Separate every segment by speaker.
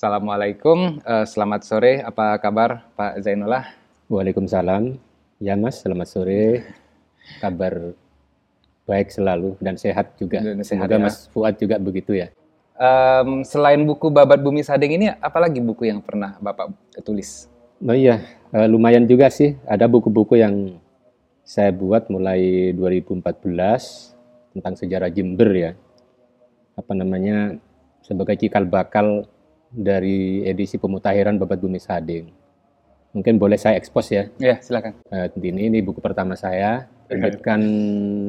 Speaker 1: Assalamualaikum, uh, selamat sore. Apa kabar Pak Zainullah?
Speaker 2: Waalaikumsalam. Ya Mas, selamat sore. Kabar baik selalu dan sehat juga. Dan sehat Semoga ya. Mas Fuad juga begitu ya.
Speaker 1: Um, selain buku Babat Bumi Sading ini, apalagi buku yang pernah Bapak tulis?
Speaker 2: Oh iya, uh, lumayan juga sih. Ada buku-buku yang saya buat mulai 2014 tentang sejarah Jember ya. Apa namanya sebagai cikal bakal dari edisi pemutahiran Babat Bumi Sading. Mungkin boleh saya ekspos ya?
Speaker 1: Ya, silakan.
Speaker 2: Uh, ini ini buku pertama saya, terbitkan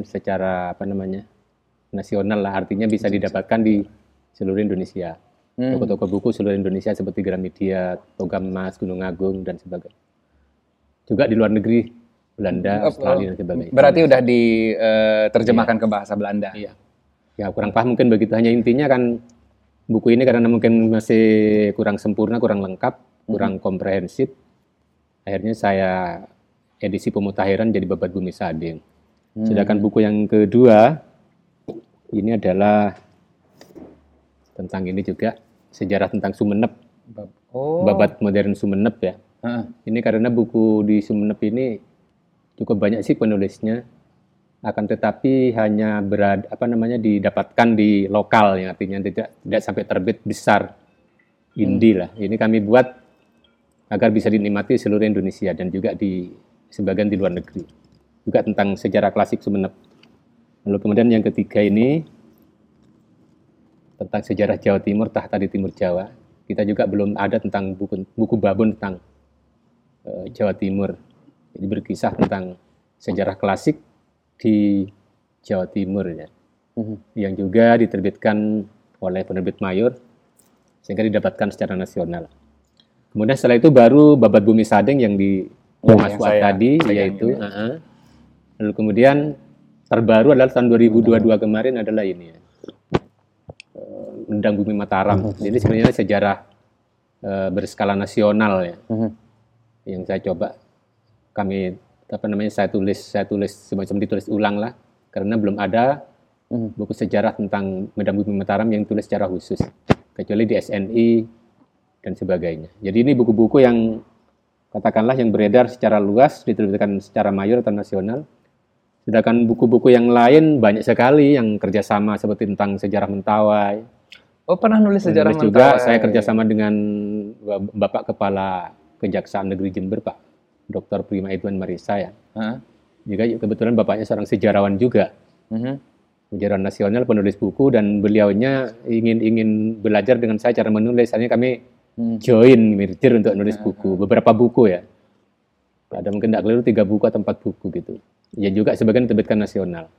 Speaker 2: secara apa namanya nasional lah, artinya bisa didapatkan di seluruh Indonesia. Hmm. Toko-toko buku seluruh Indonesia seperti Gramedia, Togam Mas, Gunung Agung dan sebagainya. Juga di luar negeri, Belanda, oh, Australia dan sebagainya.
Speaker 1: Berarti udah diterjemahkan uh, iya. ke bahasa Belanda.
Speaker 2: Iya. Ya kurang paham mungkin begitu. Hanya intinya kan buku ini karena mungkin masih kurang sempurna, kurang lengkap, kurang hmm. komprehensif. Akhirnya saya edisi pemutahiran jadi babat bumi sading. Hmm. Sedangkan buku yang kedua ini adalah tentang ini juga sejarah tentang Sumenep. Oh. Babat modern Sumenep ya. Uh. Ini karena buku di Sumenep ini cukup banyak sih penulisnya akan tetapi hanya berada apa namanya didapatkan di lokal yang artinya tidak tidak sampai terbit besar indie hmm. lah. Ini kami buat agar bisa dinikmati seluruh Indonesia dan juga di sebagian di luar negeri. Juga tentang sejarah klasik Sumeneb. Lalu kemudian yang ketiga ini tentang sejarah Jawa Timur, tahta di Timur Jawa. Kita juga belum ada tentang buku buku babon tentang uh, Jawa Timur. Jadi berkisah tentang sejarah klasik di Jawa Timur ya, mm-hmm. yang juga diterbitkan oleh penerbit mayor sehingga didapatkan secara nasional. Kemudian setelah itu baru Babat Bumi Sadeng yang di oh, Mas Fuad tadi yaitu uh -huh. lalu kemudian terbaru adalah tahun 2022 hmm. kemarin adalah ini ya. Undang Bumi Mataram. Hmm. Jadi sebenarnya sejarah uh, berskala nasional ya. Hmm. Yang saya coba kami apa namanya saya tulis saya tulis semacam ditulis ulang lah karena belum ada hmm. buku sejarah tentang Medan Bumi Mataram yang tulis secara khusus kecuali di SNI dan sebagainya. Jadi ini buku-buku yang katakanlah yang beredar secara luas diterbitkan secara mayor atau nasional. Sedangkan buku-buku yang lain banyak sekali yang kerjasama seperti tentang sejarah Mentawai.
Speaker 1: Oh pernah nulis sejarah
Speaker 2: Mentawai? juga saya kerjasama dengan Bapak Kepala Kejaksaan Negeri Jember Pak Dr. Prima Edwan Marisa ya. Uh-huh. Juga kebetulan bapaknya seorang sejarawan juga. Uh-huh. Sejarawan nasional, penulis buku dan beliaunya ingin ingin belajar dengan saya cara menulis. Hanya kami hmm. join merger untuk nulis uh-huh. buku, beberapa buku ya. Ada mungkin tidak keliru tiga buku atau empat buku gitu. Ya juga sebagian terbitkan nasional.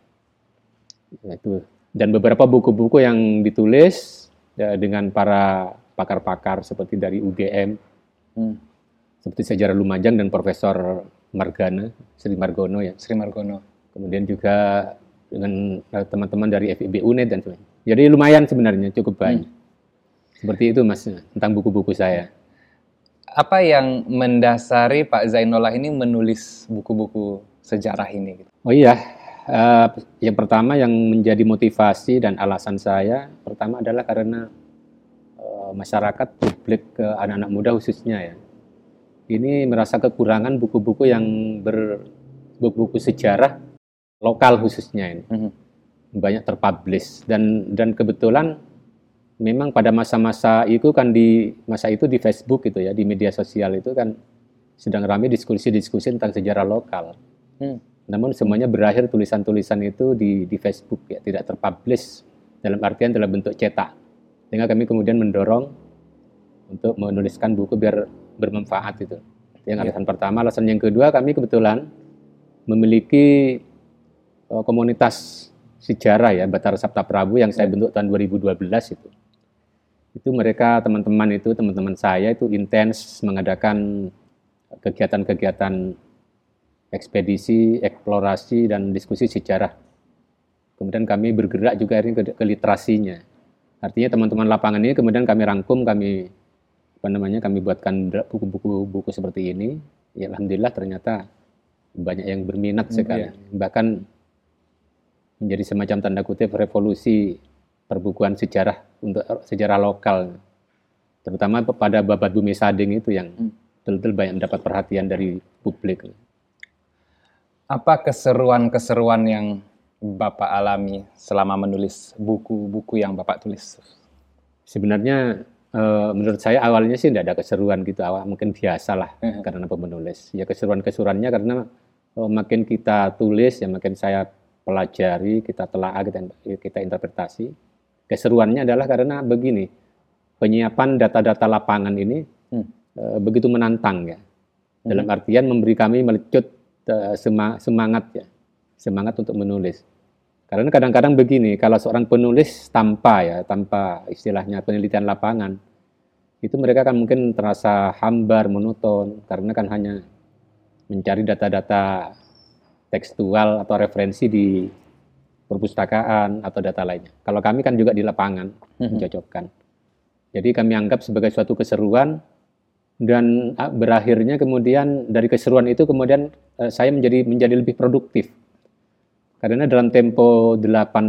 Speaker 2: Ya, itu dan beberapa buku-buku yang ditulis ya, dengan para pakar-pakar seperti dari UGM, hmm seperti sejarah Lumajang dan Profesor Margana, Sri Margono ya.
Speaker 1: Sri Margono.
Speaker 2: Kemudian juga dengan eh, teman-teman dari FIB UNED dan sebagainya. Jadi lumayan sebenarnya, cukup banyak. Hmm. Seperti itu Mas, tentang buku-buku saya.
Speaker 1: Apa yang mendasari Pak Zainullah ini menulis buku-buku sejarah ini?
Speaker 2: Oh iya, uh, yang pertama yang menjadi motivasi dan alasan saya, pertama adalah karena uh, masyarakat, publik, anak-anak muda khususnya ya, ini merasa kekurangan buku-buku yang ber buku-buku sejarah lokal khususnya ini. Mm -hmm. Banyak terpublish dan dan kebetulan memang pada masa-masa itu kan di masa itu di Facebook gitu ya, di media sosial itu kan sedang ramai diskusi-diskusi tentang sejarah lokal. Mm. Namun semuanya berakhir tulisan-tulisan itu di di Facebook ya, tidak terpublish dalam artian dalam bentuk cetak. Sehingga kami kemudian mendorong untuk menuliskan buku biar bermanfaat itu. Yang ya. alasan pertama, alasan yang kedua kami kebetulan memiliki uh, komunitas sejarah ya Batara Sabta Prabu yang saya ya. bentuk tahun 2012 itu. Itu mereka teman-teman itu teman-teman saya itu intens mengadakan kegiatan-kegiatan ekspedisi, eksplorasi dan diskusi sejarah. Kemudian kami bergerak juga ini ke, ke literasinya. Artinya teman-teman lapangan ini kemudian kami rangkum, kami apa namanya kami buatkan buku-buku buku seperti ini ya alhamdulillah ternyata banyak yang berminat hmm, sekali ya. bahkan menjadi semacam tanda kutip revolusi perbukuan sejarah untuk sejarah lokal terutama pada babat bumi sading itu yang
Speaker 1: Hmm.
Speaker 2: betul-betul banyak mendapat perhatian dari publik.
Speaker 1: Apa keseruan-keseruan yang Bapak alami selama menulis buku-buku yang Bapak tulis?
Speaker 2: Sebenarnya eh, menurut saya awalnya sih tidak ada keseruan gitu, awal mungkin biasa lah
Speaker 1: Mhm.
Speaker 2: karena pemenulis. Ya keseruan-keseruannya karena eh, makin kita tulis ya makin saya pelajari, kita telaah, kita, kita interpretasi. Keseruannya adalah karena begini, penyiapan data-data lapangan ini
Speaker 1: Hmm.
Speaker 2: eh, begitu menantang ya. Dalam artian memberi kami melecut sema- semangat ya, semangat untuk menulis. Karena kadang-kadang begini, kalau seorang penulis tanpa ya, tanpa istilahnya penelitian lapangan, itu mereka kan mungkin terasa hambar, monoton, karena kan hanya mencari data-data tekstual atau referensi di perpustakaan atau data lainnya. Kalau kami kan juga di lapangan
Speaker 1: Mhm.
Speaker 2: mencocokkan. Jadi kami anggap sebagai suatu keseruan dan ah, berakhirnya kemudian dari keseruan itu kemudian eh, saya menjadi menjadi lebih produktif. Karena dalam tempo 8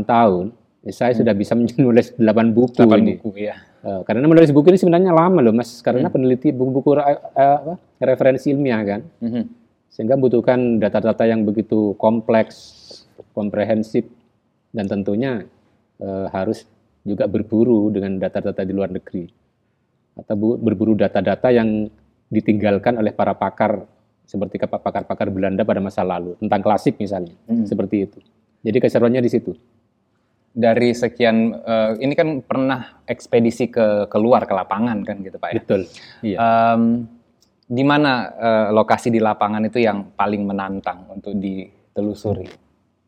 Speaker 2: tahun eh, saya sudah bisa menulis 8 buku
Speaker 1: Delapan
Speaker 2: ini.
Speaker 1: buku ya.
Speaker 2: Eh, karena menulis buku ini sebenarnya lama loh Mas, karena peneliti buku-buku apa, referensi ilmiah kan.
Speaker 1: Mhm.
Speaker 2: Sehingga membutuhkan data-data yang begitu kompleks, komprehensif dan tentunya eh, harus juga berburu dengan data-data di luar negeri atau bu- berburu data-data yang ditinggalkan oleh para pakar seperti ke- pakar-pakar Belanda pada masa lalu tentang klasik misalnya
Speaker 1: Mhm.
Speaker 2: seperti itu. Jadi keseruannya di situ.
Speaker 1: Dari sekian, eh, ini kan pernah ekspedisi ke keluar ke lapangan kan gitu Pak ya.
Speaker 2: Betul. Iya.
Speaker 1: Em, di mana eh, lokasi di lapangan itu yang paling menantang untuk ditelusuri?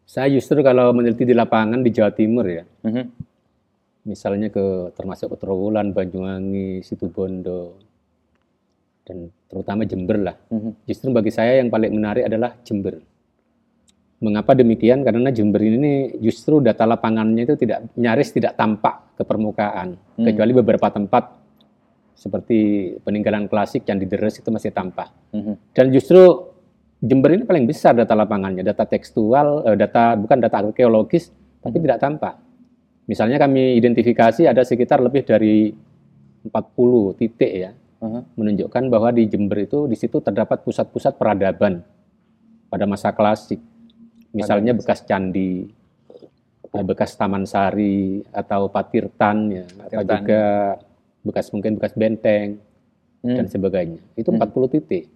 Speaker 2: Saya justru kalau meneliti di lapangan di Jawa Timur ya,
Speaker 1: Mhm.
Speaker 2: misalnya ke termasuk ke Trowulan, Banyuwangi, Situbondo, dan terutama Jember lah.
Speaker 1: Mhm.
Speaker 2: Justru bagi saya yang paling menarik adalah Jember. Mengapa demikian? Karena Jember ini justru data lapangannya itu tidak nyaris tidak tampak ke permukaan,
Speaker 1: Hmm.
Speaker 2: kecuali beberapa tempat seperti peninggalan klasik yang di Deres itu masih tampak.
Speaker 1: Mhm.
Speaker 2: Dan justru Jember ini paling besar data lapangannya, data tekstual, eh, data bukan data arkeologis, tapi tidak tampak. Misalnya kami identifikasi ada sekitar lebih dari 40 titik ya, Menunjukkan bahwa di Jember itu di situ terdapat pusat-pusat peradaban pada masa klasik. Misalnya bekas candi, eh, bekas taman sari atau patirtan ya, atau
Speaker 1: Patirtan.
Speaker 2: juga bekas mungkin bekas benteng
Speaker 1: Hmm.
Speaker 2: dan sebagainya. Itu
Speaker 1: Hmm.
Speaker 2: 40 titik.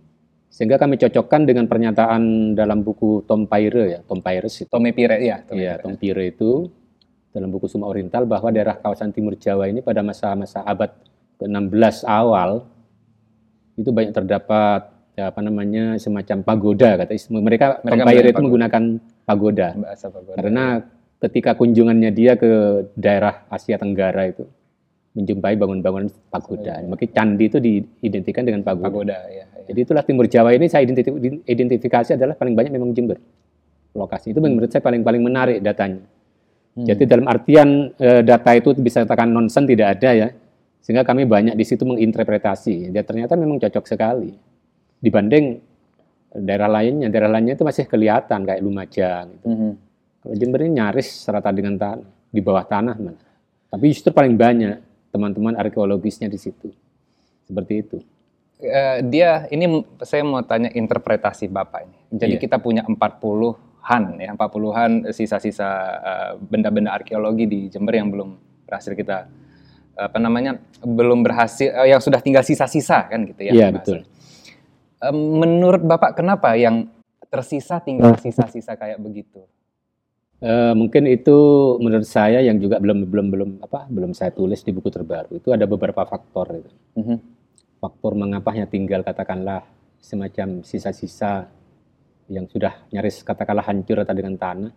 Speaker 2: Sehingga kami cocokkan dengan pernyataan dalam buku Tom Paire ya, Tom Paires itu.
Speaker 1: Tome Pire ya. Tome
Speaker 2: Iya,
Speaker 1: Pire.
Speaker 2: Tom Paire itu dalam buku Suma Oriental bahwa daerah kawasan timur Jawa ini pada masa-masa abad ke-16 awal itu banyak terdapat ya, apa namanya semacam pagoda kata mereka,
Speaker 1: Mereka
Speaker 2: itu
Speaker 1: pagoda.
Speaker 2: menggunakan pagoda
Speaker 1: Bahasa pagoda.
Speaker 2: karena ketika kunjungannya dia ke daerah Asia Tenggara itu menjumpai bangunan-bangunan pagoda. Makanya candi itu diidentikan dengan pagoda.
Speaker 1: pagoda ya. ya.
Speaker 2: Jadi itulah Timur Jawa ini saya identifi- identifikasi adalah paling banyak memang Jember. Lokasi itu menurut saya paling paling menarik datanya.
Speaker 1: Hmm.
Speaker 2: Jadi dalam artian eh, data itu bisa katakan nonsen tidak ada ya. Sehingga kami banyak di situ menginterpretasi. Dan ternyata memang cocok sekali. Dibanding daerah lainnya, daerah lainnya itu masih kelihatan kayak Lumajang. Gitu.
Speaker 1: Mhm.
Speaker 2: Kalau Jember ini nyaris serata dengan tanah, di bawah tanah malah. Tapi justru paling banyak teman-teman arkeologisnya di situ. Seperti itu.
Speaker 1: Eh, dia ini saya mau tanya interpretasi Bapak ini. Jadi
Speaker 2: Iya.
Speaker 1: kita punya 40-an ya, 40-an sisa-sisa eh, benda-benda arkeologi di Jember yang belum berhasil kita apa namanya? belum berhasil eh, yang sudah tinggal sisa-sisa kan gitu ya.
Speaker 2: Iya, betul.
Speaker 1: Eh, menurut Bapak kenapa yang tersisa tinggal sisa-sisa kayak begitu?
Speaker 2: Eh, mungkin itu menurut saya yang juga belum belum belum apa belum saya tulis di buku terbaru itu ada beberapa faktor itu.
Speaker 1: Mhm.
Speaker 2: Faktor mengapanya tinggal katakanlah semacam sisa-sisa yang sudah nyaris katakanlah hancur atau dengan tanah.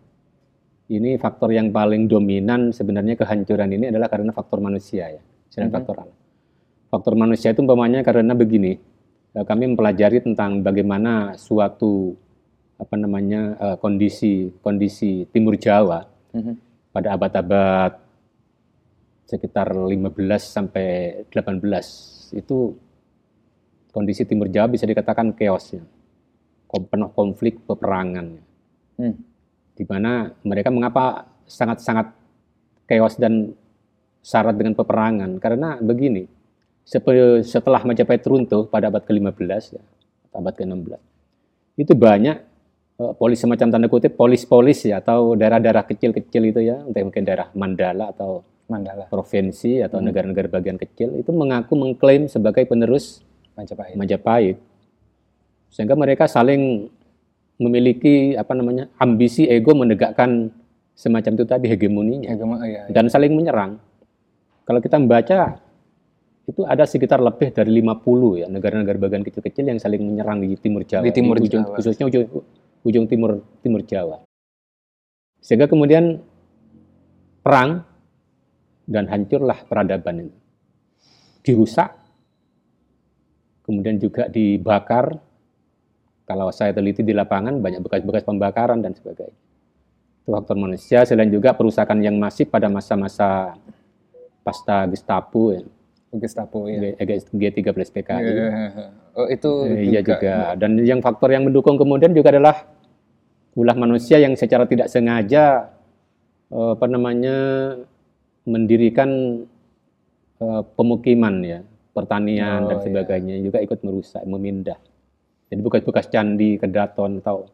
Speaker 2: Ini faktor yang paling dominan sebenarnya kehancuran ini adalah karena faktor manusia ya, selain
Speaker 1: Mhm.
Speaker 2: faktor alam. Faktor manusia itu umpamanya karena begini, eh, kami mempelajari tentang bagaimana suatu apa namanya eh, kondisi kondisi Timur Jawa
Speaker 1: Mhm.
Speaker 2: pada abad-abad sekitar 15 sampai 18 itu kondisi Timur Jawa bisa dikatakan chaosnya, penuh konflik peperangan,
Speaker 1: Hmm.
Speaker 2: Di mana mereka mengapa sangat-sangat chaos dan syarat dengan peperangan karena begini setelah Majapahit runtuh pada abad ke-15 ya, abad ke-16, itu banyak uh, polis semacam tanda kutip polis-polis ya atau daerah-daerah kecil-kecil itu ya, entah mungkin daerah Mandala atau
Speaker 1: Mandala.
Speaker 2: provinsi atau negara-negara bagian kecil itu mengaku mengklaim sebagai penerus
Speaker 1: Majapahit.
Speaker 2: Majapahit. Sehingga mereka saling memiliki apa namanya ambisi ego menegakkan semacam itu tadi hegemoninya
Speaker 1: Hegemo- oh, iya, iya.
Speaker 2: dan saling menyerang. Kalau kita membaca itu ada sekitar lebih dari 50 ya negara-negara bagian kecil-kecil yang saling menyerang di timur Jawa.
Speaker 1: Di timur
Speaker 2: ujung,
Speaker 1: Jawa.
Speaker 2: Khususnya ujung, ujung timur timur Jawa. Sehingga kemudian perang dan hancurlah peradaban itu. Dirusak, kemudian juga dibakar. Kalau saya teliti di lapangan banyak bekas-bekas pembakaran dan sebagainya. Itu faktor manusia. Selain juga perusakan yang masif pada masa-masa pasca Gestapo ya,
Speaker 1: Gestapo ya.
Speaker 2: G13 PKI.
Speaker 1: Oh itu
Speaker 2: Eh, Iya juga. Dan yang faktor yang mendukung kemudian juga adalah ulah manusia yang secara tidak sengaja eh, apa namanya mendirikan eh, pemukiman ya, pertanian
Speaker 1: Oh,
Speaker 2: dan
Speaker 1: iya.
Speaker 2: sebagainya juga ikut merusak, memindah. Jadi bekas-bekas candi, kedaton atau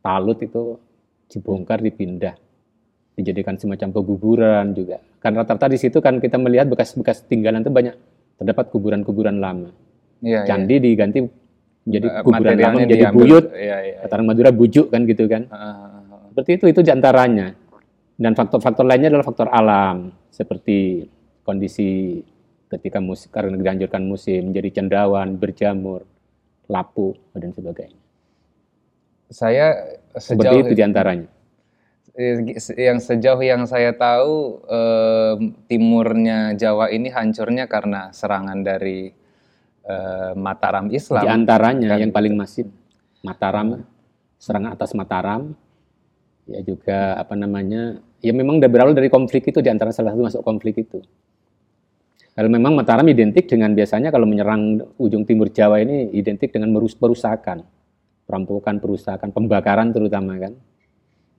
Speaker 2: talut itu dibongkar, dipindah, dijadikan semacam peguburan juga. Kan rata-rata di situ kan kita melihat bekas-bekas tinggalan itu banyak terdapat kuburan-kuburan lama
Speaker 1: Iya, iya.
Speaker 2: candi diganti menjadi
Speaker 1: Eh,
Speaker 2: kuburan lama menjadi
Speaker 1: diambil.
Speaker 2: buyut
Speaker 1: Iya, iya.
Speaker 2: orang Madura bujuk kan gitu kan
Speaker 1: Ah, ah, ah.
Speaker 2: seperti itu itu di antaranya dan faktor-faktor lainnya adalah faktor alam seperti kondisi ketika musim karena dianjurkan musim menjadi cendawan berjamur lapu dan sebagainya.
Speaker 1: Saya
Speaker 2: seperti
Speaker 1: sejauh
Speaker 2: itu di antaranya
Speaker 1: Eh, yang sejauh yang saya tahu em, timurnya Jawa ini hancurnya karena serangan dari eh, Mataram Islam.
Speaker 2: di antaranya
Speaker 1: Kan
Speaker 2: yang paling masif Mataram serangan atas Mataram. Ya juga apa namanya ya memang udah berawal dari konflik itu di antara salah satu masuk konflik itu kalau memang Mataram identik dengan biasanya kalau menyerang ujung timur Jawa ini identik dengan merus perusakan perampokan perusakan pembakaran terutama kan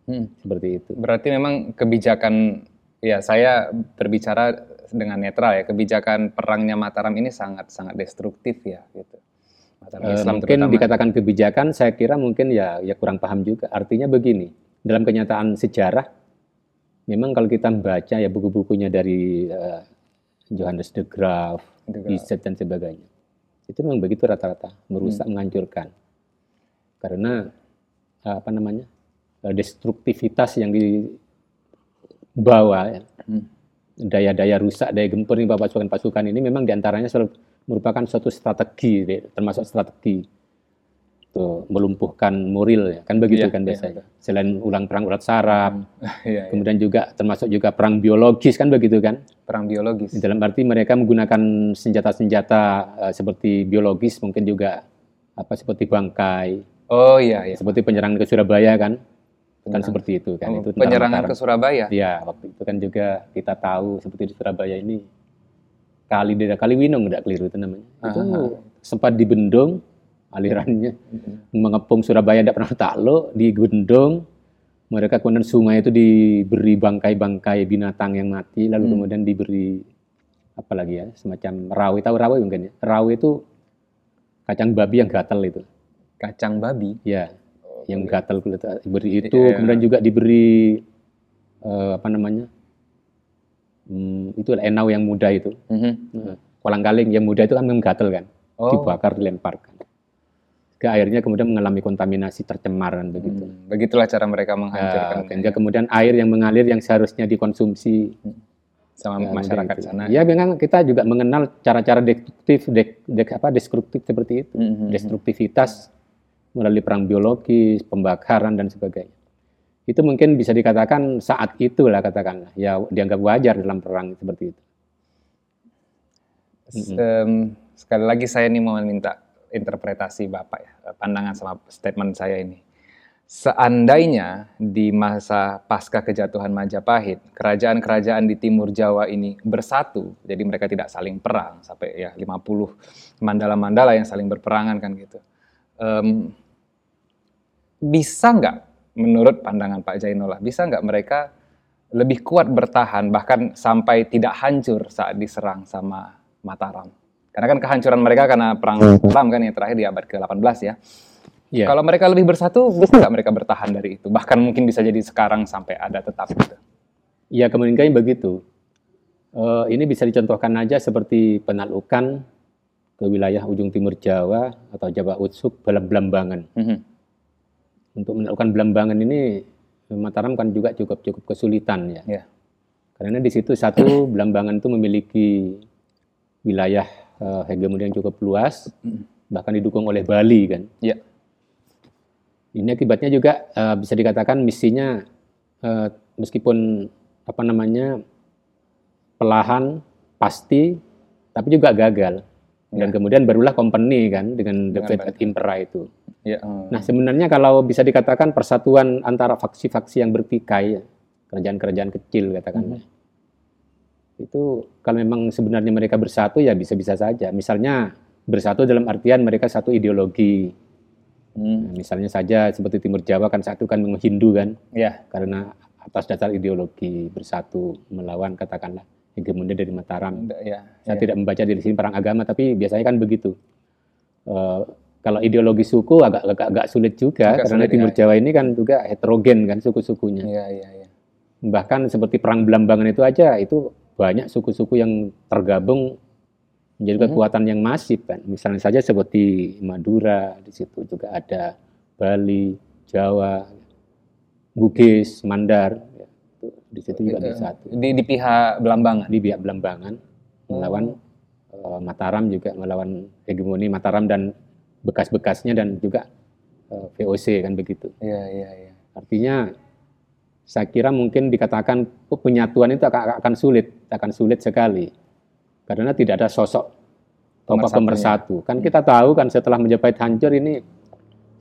Speaker 1: Hmm.
Speaker 2: seperti itu
Speaker 1: Berarti memang kebijakan ya saya berbicara dengan netral ya kebijakan perangnya Mataram ini sangat sangat destruktif ya gitu. Mataram
Speaker 2: Eh,
Speaker 1: Islam
Speaker 2: mungkin
Speaker 1: terutama.
Speaker 2: dikatakan kebijakan saya kira mungkin ya ya kurang paham juga artinya begini dalam kenyataan sejarah memang kalau kita membaca ya buku-bukunya dari eh, Johannes de Graaf,
Speaker 1: De Graaf.
Speaker 2: Bizet dan sebagainya itu memang begitu rata-rata merusak menghancurkan karena eh, apa namanya eh, destruktivitas yang dibawa ya,
Speaker 1: Hmm.
Speaker 2: daya-daya rusak, daya gempur nih pasukan-pasukan ini memang di antaranya selalu merupakan suatu strategi, deh, termasuk strategi tuh melumpuhkan moral ya kan begitu
Speaker 1: Iya,
Speaker 2: kan
Speaker 1: iya,
Speaker 2: biasanya. Selain ulang perang urat saraf,
Speaker 1: Iya, iya.
Speaker 2: kemudian juga termasuk juga perang biologis kan begitu kan.
Speaker 1: perang biologis.
Speaker 2: Dalam arti mereka menggunakan senjata-senjata eh, seperti biologis mungkin juga apa seperti bangkai,
Speaker 1: Oh iya iya.
Speaker 2: seperti penyerangan ke Surabaya kan. Kan seperti itu kan
Speaker 1: Oh,
Speaker 2: itu
Speaker 1: penyerangan ke Surabaya.
Speaker 2: Ya, waktu itu kan juga kita tahu seperti di Surabaya ini kali daerah kali Winong tidak keliru itu namanya. Itu
Speaker 1: Aha.
Speaker 2: sempat dibendung alirannya mengepung Surabaya tidak pernah takluk, dibendung. Mereka kemudian sungai itu diberi bangkai-bangkai binatang yang mati, lalu
Speaker 1: Hmm.
Speaker 2: kemudian diberi apa lagi ya, semacam rawe, tahu rawe mungkin ya. Rawe itu kacang babi yang gatal itu.
Speaker 1: Kacang babi.
Speaker 2: Ya, yang gatal kulit diberi itu
Speaker 1: Iya.
Speaker 2: kemudian juga diberi eh, apa namanya hmm, itu enau yang muda itu
Speaker 1: Mhm.
Speaker 2: kolang kaling yang muda itu kan memang gatal kan
Speaker 1: Oh.
Speaker 2: dibakar dilemparkan ke airnya kemudian mengalami kontaminasi tercemar kan begitu
Speaker 1: Hmm, Begitulah cara mereka
Speaker 2: Ya,
Speaker 1: menghancurkan
Speaker 2: sehingga kemudian air yang mengalir yang seharusnya dikonsumsi
Speaker 1: sama
Speaker 2: ya,
Speaker 1: masyarakat
Speaker 2: begitu.
Speaker 1: sana.
Speaker 2: ya memang kita juga mengenal cara-cara destruktif dek, dek- apa destruktif seperti itu
Speaker 1: Mhm.
Speaker 2: destruktivitas melalui perang biologis, pembakaran dan sebagainya. Itu mungkin bisa dikatakan saat itu lah katakanlah, ya dianggap wajar dalam perang seperti itu.
Speaker 1: Em, sekali lagi saya ini mau minta interpretasi Bapak ya, eh, pandangan sama statement saya ini. Seandainya di masa pasca kejatuhan Majapahit, kerajaan-kerajaan di timur Jawa ini bersatu, jadi mereka tidak saling perang sampai ya 50 mandala-mandala yang saling berperangan kan gitu. Em, bisa nggak menurut pandangan Pak Jainullah, bisa nggak mereka lebih kuat bertahan bahkan sampai tidak hancur saat diserang sama Mataram. Karena kan kehancuran mereka karena perang Islam kan yang terakhir di abad ke-18 ya.
Speaker 2: Iya.
Speaker 1: Kalau mereka lebih bersatu, bisa nggak mereka bertahan dari itu? Bahkan mungkin bisa jadi sekarang sampai ada tetap gitu.
Speaker 2: Ya kemungkinan begitu. Eh, ini bisa dicontohkan aja seperti penaklukan ke wilayah ujung timur Jawa atau Jawa Utsuk Belambangan.
Speaker 1: Mhm.
Speaker 2: Untuk menaklukkan Belambangan ini Mataram kan juga cukup cukup kesulitan ya.
Speaker 1: Ya.
Speaker 2: Karena di situ satu Belambangan itu memiliki wilayah eh, hegemoni yang cukup luas, bahkan didukung oleh Bali kan.
Speaker 1: Ya.
Speaker 2: Ini akibatnya juga eh, bisa dikatakan misinya eh, meskipun apa namanya pelahan pasti, tapi juga gagal. Dan
Speaker 1: Ya.
Speaker 2: kemudian barulah company kan dengan The at Impera itu.
Speaker 1: Ya. hmm.
Speaker 2: Nah sebenarnya kalau bisa dikatakan persatuan antara faksi-faksi yang bertikai, ya, kerajaan-kerajaan kecil katakanlah, itu kalau memang sebenarnya mereka bersatu ya bisa-bisa saja. Misalnya bersatu dalam artian mereka satu ideologi.
Speaker 1: Hmm.
Speaker 2: Nah, misalnya saja seperti Timur Jawa kan satu kan Hindu kan,
Speaker 1: Ya.
Speaker 2: karena atas dasar ideologi bersatu melawan katakanlah hegemoni dari Mataram.
Speaker 1: Ya.
Speaker 2: Saya
Speaker 1: ya.
Speaker 2: tidak membaca di sini perang agama, tapi biasanya kan begitu. Eh, kalau ideologi suku agak agak, agak sulit juga,
Speaker 1: Agak
Speaker 2: karena
Speaker 1: sulit,
Speaker 2: Timur
Speaker 1: ya.
Speaker 2: Jawa ini kan juga heterogen kan suku-sukunya.
Speaker 1: Iya, iya, iya.
Speaker 2: Bahkan seperti perang Belambangan itu aja itu banyak suku-suku yang tergabung menjadi
Speaker 1: Mhm.
Speaker 2: kekuatan yang masif kan. Misalnya saja seperti Madura di situ juga ada Bali, Jawa, Bugis, Mandar. ya. Itu di situ juga
Speaker 1: Eh,
Speaker 2: bersatu.
Speaker 1: Di, di pihak Belambangan.
Speaker 2: Di pihak Belambangan melawan eh, Mataram juga melawan hegemoni Mataram dan bekas-bekasnya dan juga eh, VOC kan begitu.
Speaker 1: Iya, iya, iya.
Speaker 2: Artinya saya kira mungkin dikatakan oh, penyatuan itu akan, akan sulit, akan sulit sekali. Karena tidak ada sosok tokoh pemersatu. Kan kita tahu kan setelah Majapahit hancur ini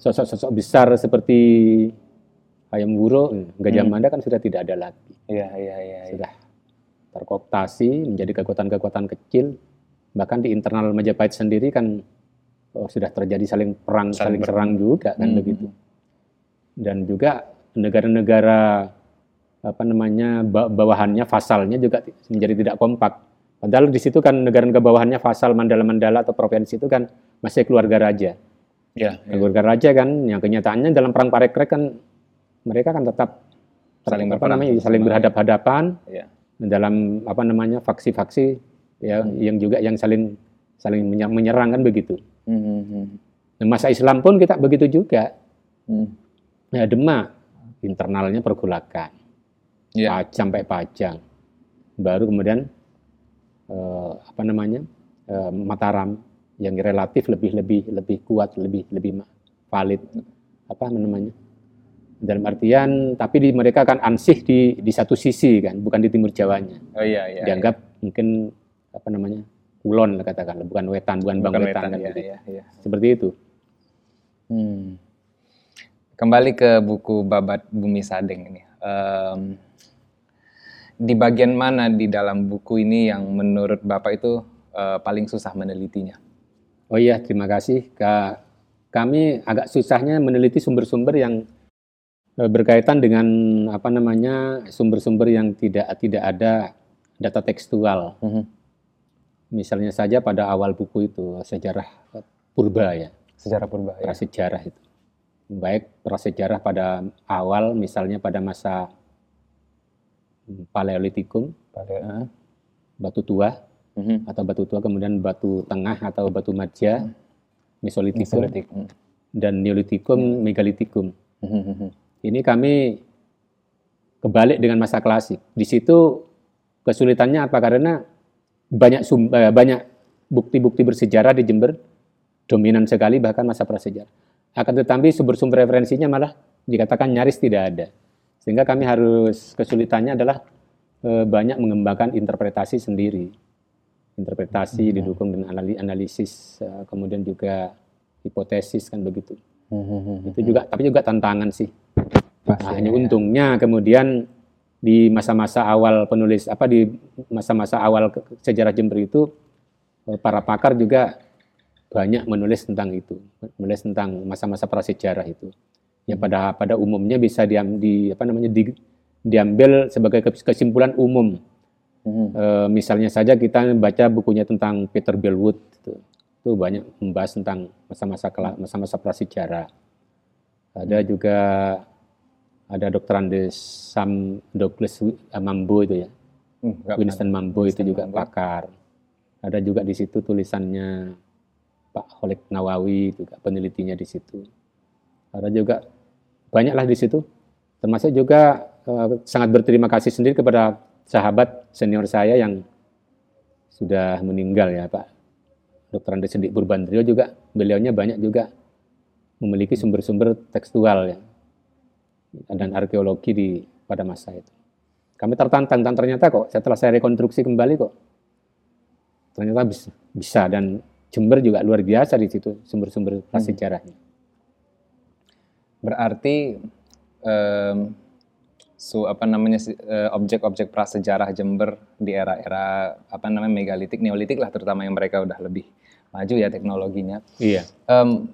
Speaker 2: sosok-sosok besar seperti Hayam Wuruk, Gajah
Speaker 1: Hmm.
Speaker 2: Mada kan sudah tidak ada lagi.
Speaker 1: Iya, iya, iya. iya.
Speaker 2: Sudah terkooptasi menjadi kekuatan-kekuatan kecil. Bahkan di internal Majapahit sendiri kan oh, sudah terjadi saling perang,
Speaker 1: Saling
Speaker 2: saling, serang juga kan
Speaker 1: Hmm.
Speaker 2: begitu. Dan juga negara-negara apa namanya ba- bawahannya vasalnya juga menjadi tidak kompak. Padahal di situ kan negara-negara bawahannya vasal mandala-mandala atau provinsi itu kan masih keluarga raja.
Speaker 1: Iya, iya.
Speaker 2: Keluarga raja kan yang kenyataannya dalam perang parekrek kan mereka kan tetap
Speaker 1: Saling
Speaker 2: apa namanya saling berhadap-hadapan
Speaker 1: Iya.
Speaker 2: dalam apa namanya faksi-faksi ya
Speaker 1: Hmm.
Speaker 2: yang juga yang saling saling menye- menyerang kan begitu.
Speaker 1: Hmm, hmm, hmm.
Speaker 2: Nah, masa Islam pun kita begitu juga.
Speaker 1: Hmm.
Speaker 2: Ya Demak internalnya pergulakan.
Speaker 1: Iya.
Speaker 2: Pa- sampai Pajang. Baru kemudian eh, apa namanya? eh, Mataram yang relatif lebih lebih lebih kuat, lebih lebih valid apa namanya? Dalam artian tapi di mereka kan ansih di di satu sisi kan, bukan di timur Jawanya.
Speaker 1: Oh iya, iya.
Speaker 2: Dianggap mungkin apa namanya? Kulon lah katakanlah, bukan wetan, bukan,
Speaker 1: iya.
Speaker 2: bang
Speaker 1: Bukan
Speaker 2: wetan,
Speaker 1: wetan,
Speaker 2: kan
Speaker 1: iya,
Speaker 2: begitu.
Speaker 1: iya, iya.
Speaker 2: Seperti itu.
Speaker 1: Hmm. Kembali ke buku Babat Bumi Sadeng ini. Em, di bagian mana di dalam buku ini yang menurut Bapak itu eh, paling susah menelitinya?
Speaker 2: Oh iya, terima kasih. Ka- Kami agak susahnya meneliti sumber-sumber yang eh, berkaitan dengan apa namanya sumber-sumber yang tidak tidak ada data tekstual.
Speaker 1: Mhm.
Speaker 2: Misalnya saja pada awal buku itu sejarah purba ya,
Speaker 1: Sejarah purba ya.
Speaker 2: prasejarah itu. Baik prasejarah pada awal, misalnya pada masa hmm, Paleolitikum,
Speaker 1: Pada, eh,
Speaker 2: batu tua
Speaker 1: mhm.
Speaker 2: atau batu tua kemudian batu tengah atau batu maja, Mesolitikum,
Speaker 1: Mesolitik. Hmm.
Speaker 2: dan Neolitikum, Megalitikum.
Speaker 1: Mhm, mhm.
Speaker 2: Ini kami kebalik dengan masa klasik. Di situ kesulitannya apa? Karena banyak sum- eh, banyak bukti-bukti bersejarah di Jember dominan sekali bahkan masa prasejarah. Akan tetapi sumber-sumber referensinya malah dikatakan nyaris tidak ada. Sehingga kami harus kesulitannya adalah eh, banyak mengembangkan interpretasi sendiri. Interpretasi didukung dengan anali- analisis eh, kemudian juga hipotesis kan begitu.
Speaker 1: Mhm, mhm.
Speaker 2: Itu juga tapi juga tantangan sih.
Speaker 1: Pasti,
Speaker 2: Nah, hanya
Speaker 1: ya.
Speaker 2: untungnya kemudian di masa-masa awal penulis apa di masa-masa awal sejarah Jember itu eh, para pakar juga banyak menulis tentang itu, menulis tentang masa-masa prasejarah itu. Yang pada pada umumnya bisa diam, di apa namanya di- diambil sebagai kes- kesimpulan umum
Speaker 1: Mhm.
Speaker 2: Eh, misalnya saja kita baca bukunya tentang Peter Bellwood itu, itu banyak membahas tentang masa-masa masa-masa prasejarah. Ada juga ada Dr. Andes Sam Douglas eh, Mambo itu ya.
Speaker 1: Hmm,
Speaker 2: Winston Mambo itu juga
Speaker 1: Mambo.
Speaker 2: pakar. Ada juga di situ tulisannya Pak Khalid Nawawi juga penelitinya di situ. Ada juga banyaklah di situ. Termasuk juga eh, sangat berterima kasih sendiri kepada sahabat senior saya yang sudah meninggal ya Pak Dr. Andes Sendik Purbandrio juga beliaunya banyak juga memiliki sumber-sumber tekstual ya dan arkeologi di pada masa itu. Kami tertantang dan ternyata kok setelah saya rekonstruksi kembali kok ternyata bisa, bisa dan Jember juga luar biasa di situ sumber-sumber prasejarahnya.
Speaker 1: Berarti em, su apa namanya eh, objek-objek prasejarah Jember di era-era apa namanya megalitik, neolitik lah terutama yang mereka udah lebih maju ya teknologinya.
Speaker 2: Iya.
Speaker 1: Em,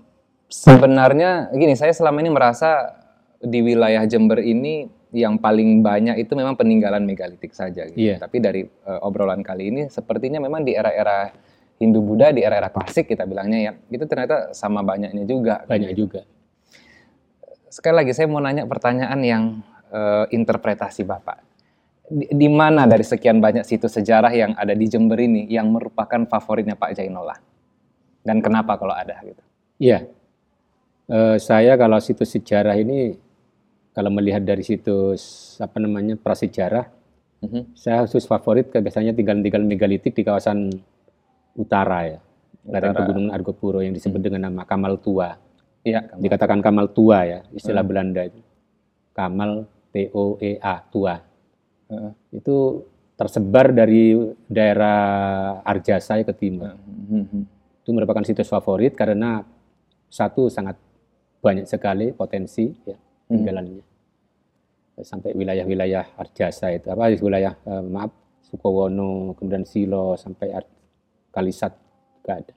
Speaker 1: sebenarnya gini, saya selama ini merasa di wilayah Jember ini yang paling banyak itu memang peninggalan megalitik saja. Gitu.
Speaker 2: Iya.
Speaker 1: Tapi dari eh, obrolan kali ini, sepertinya memang di era-era Hindu Buddha, di era-era klasik kita bilangnya ya, itu ternyata sama banyaknya juga.
Speaker 2: Banyak juga.
Speaker 1: Sekali lagi saya mau nanya pertanyaan yang eh, interpretasi Bapak. Di, di mana dari sekian banyak situs sejarah yang ada di Jember ini yang merupakan favoritnya Pak Jainullah? Dan kenapa kalau ada gitu?
Speaker 2: Iya. Eh, saya kalau situs sejarah ini kalau melihat dari situs apa namanya prasejarah,
Speaker 1: Mhm.
Speaker 2: saya khusus favorit biasanya tinggal-tinggal megalitik di kawasan utara ya. Lereng. Pegunungan Argopuro yang disebut dengan nama Kamal Tua.
Speaker 1: Iya, kamu.
Speaker 2: Dikatakan Kamal Tua ya, istilah
Speaker 1: Hmm.
Speaker 2: Belanda itu. Kamal T O E A Tua.
Speaker 1: Heeh.
Speaker 2: Itu tersebar dari daerah Arjasa ke timur.
Speaker 1: Mhm.
Speaker 2: itu merupakan situs favorit karena satu sangat banyak sekali potensi ya tinggalannya sampai wilayah-wilayah Arjasa itu apa wilayah eh, maaf Sukowono kemudian Silo sampai Ar- Kalisat juga ada.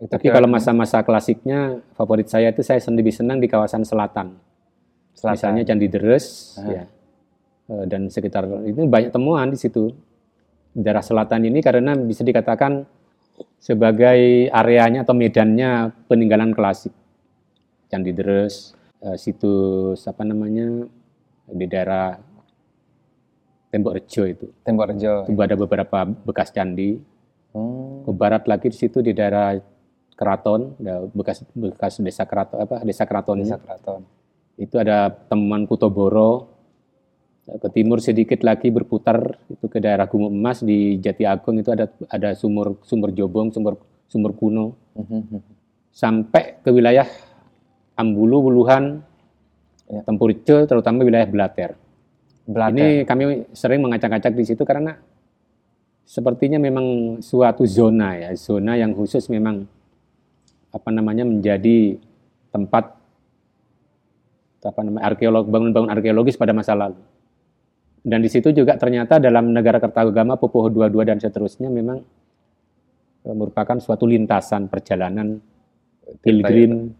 Speaker 2: Tapi kalau masa-masa klasiknya favorit saya itu saya sendiri senang di kawasan selatan.
Speaker 1: Selatan.
Speaker 2: Misalnya Candi Deres ya. Eh, dan sekitar itu banyak temuan di situ. Daerah selatan ini karena bisa dikatakan sebagai areanya atau medannya peninggalan klasik. Candi Deres, eh, situs apa namanya di daerah Tembok Rejo itu.
Speaker 1: Tembok Rejo.
Speaker 2: Itu ada beberapa bekas candi.
Speaker 1: Hmm.
Speaker 2: Ke barat lagi di situ di daerah Keraton, ada bekas bekas desa Keraton apa desa Keraton
Speaker 1: Desa Keraton.
Speaker 2: itu ada temuan Kutoboro. Ke timur sedikit lagi berputar itu ke daerah Gunung Emas di Jati Agung itu ada ada sumur sumber Jobong, sumber sumber kuno
Speaker 1: Mhm.
Speaker 2: sampai ke wilayah Ambulu, Wuluhan,
Speaker 1: Ya.
Speaker 2: Tempurjo, terutama wilayah Blater.
Speaker 1: Blater.
Speaker 2: Ini kami sering mengacak-acak di situ karena sepertinya memang suatu zona ya, zona yang khusus memang apa namanya menjadi tempat apa namanya arkeolog bangun-bangun arkeologis pada masa lalu. Dan di situ juga ternyata dalam negara Kertagama, Popoho 22 dan seterusnya memang eh, merupakan suatu lintasan perjalanan pilgrim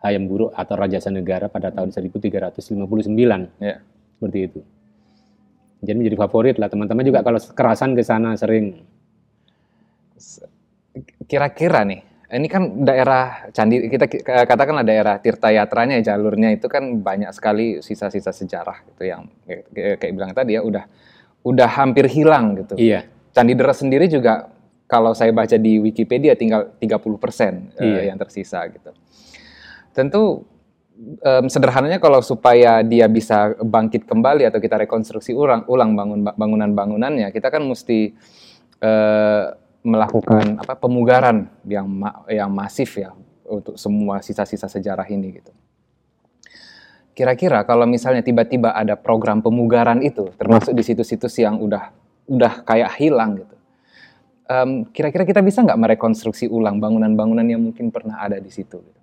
Speaker 2: Hayam Buruk atau Rajasa Negara pada tahun 1359
Speaker 1: Ya.
Speaker 2: seperti itu. Jadi menjadi favorit lah teman-teman juga kalau kerasan ke sana sering.
Speaker 1: Kira-kira nih, ini kan daerah candi kita ki- katakanlah daerah Tirta Yatranya ya, jalurnya itu kan banyak sekali sisa-sisa sejarah gitu yang kayak, bilang tadi ya udah udah hampir hilang gitu.
Speaker 2: Iya,
Speaker 1: Candi Deres sendiri juga kalau saya baca di Wikipedia tinggal 30% eh,
Speaker 2: Iya.
Speaker 1: yang tersisa gitu. Tentu em, sederhananya kalau supaya dia bisa bangkit kembali atau kita rekonstruksi ulang ulang bangun bangunan-bangunannya, kita kan mesti eh, melakukan apa pemugaran yang ma- yang masif ya untuk semua sisa-sisa sejarah ini gitu. Kira-kira kalau misalnya tiba-tiba ada program pemugaran itu, termasuk di situs-situs yang udah udah kayak hilang gitu. Em, kira-kira kita bisa nggak merekonstruksi ulang bangunan-bangunan yang mungkin pernah ada di situ? Gitu.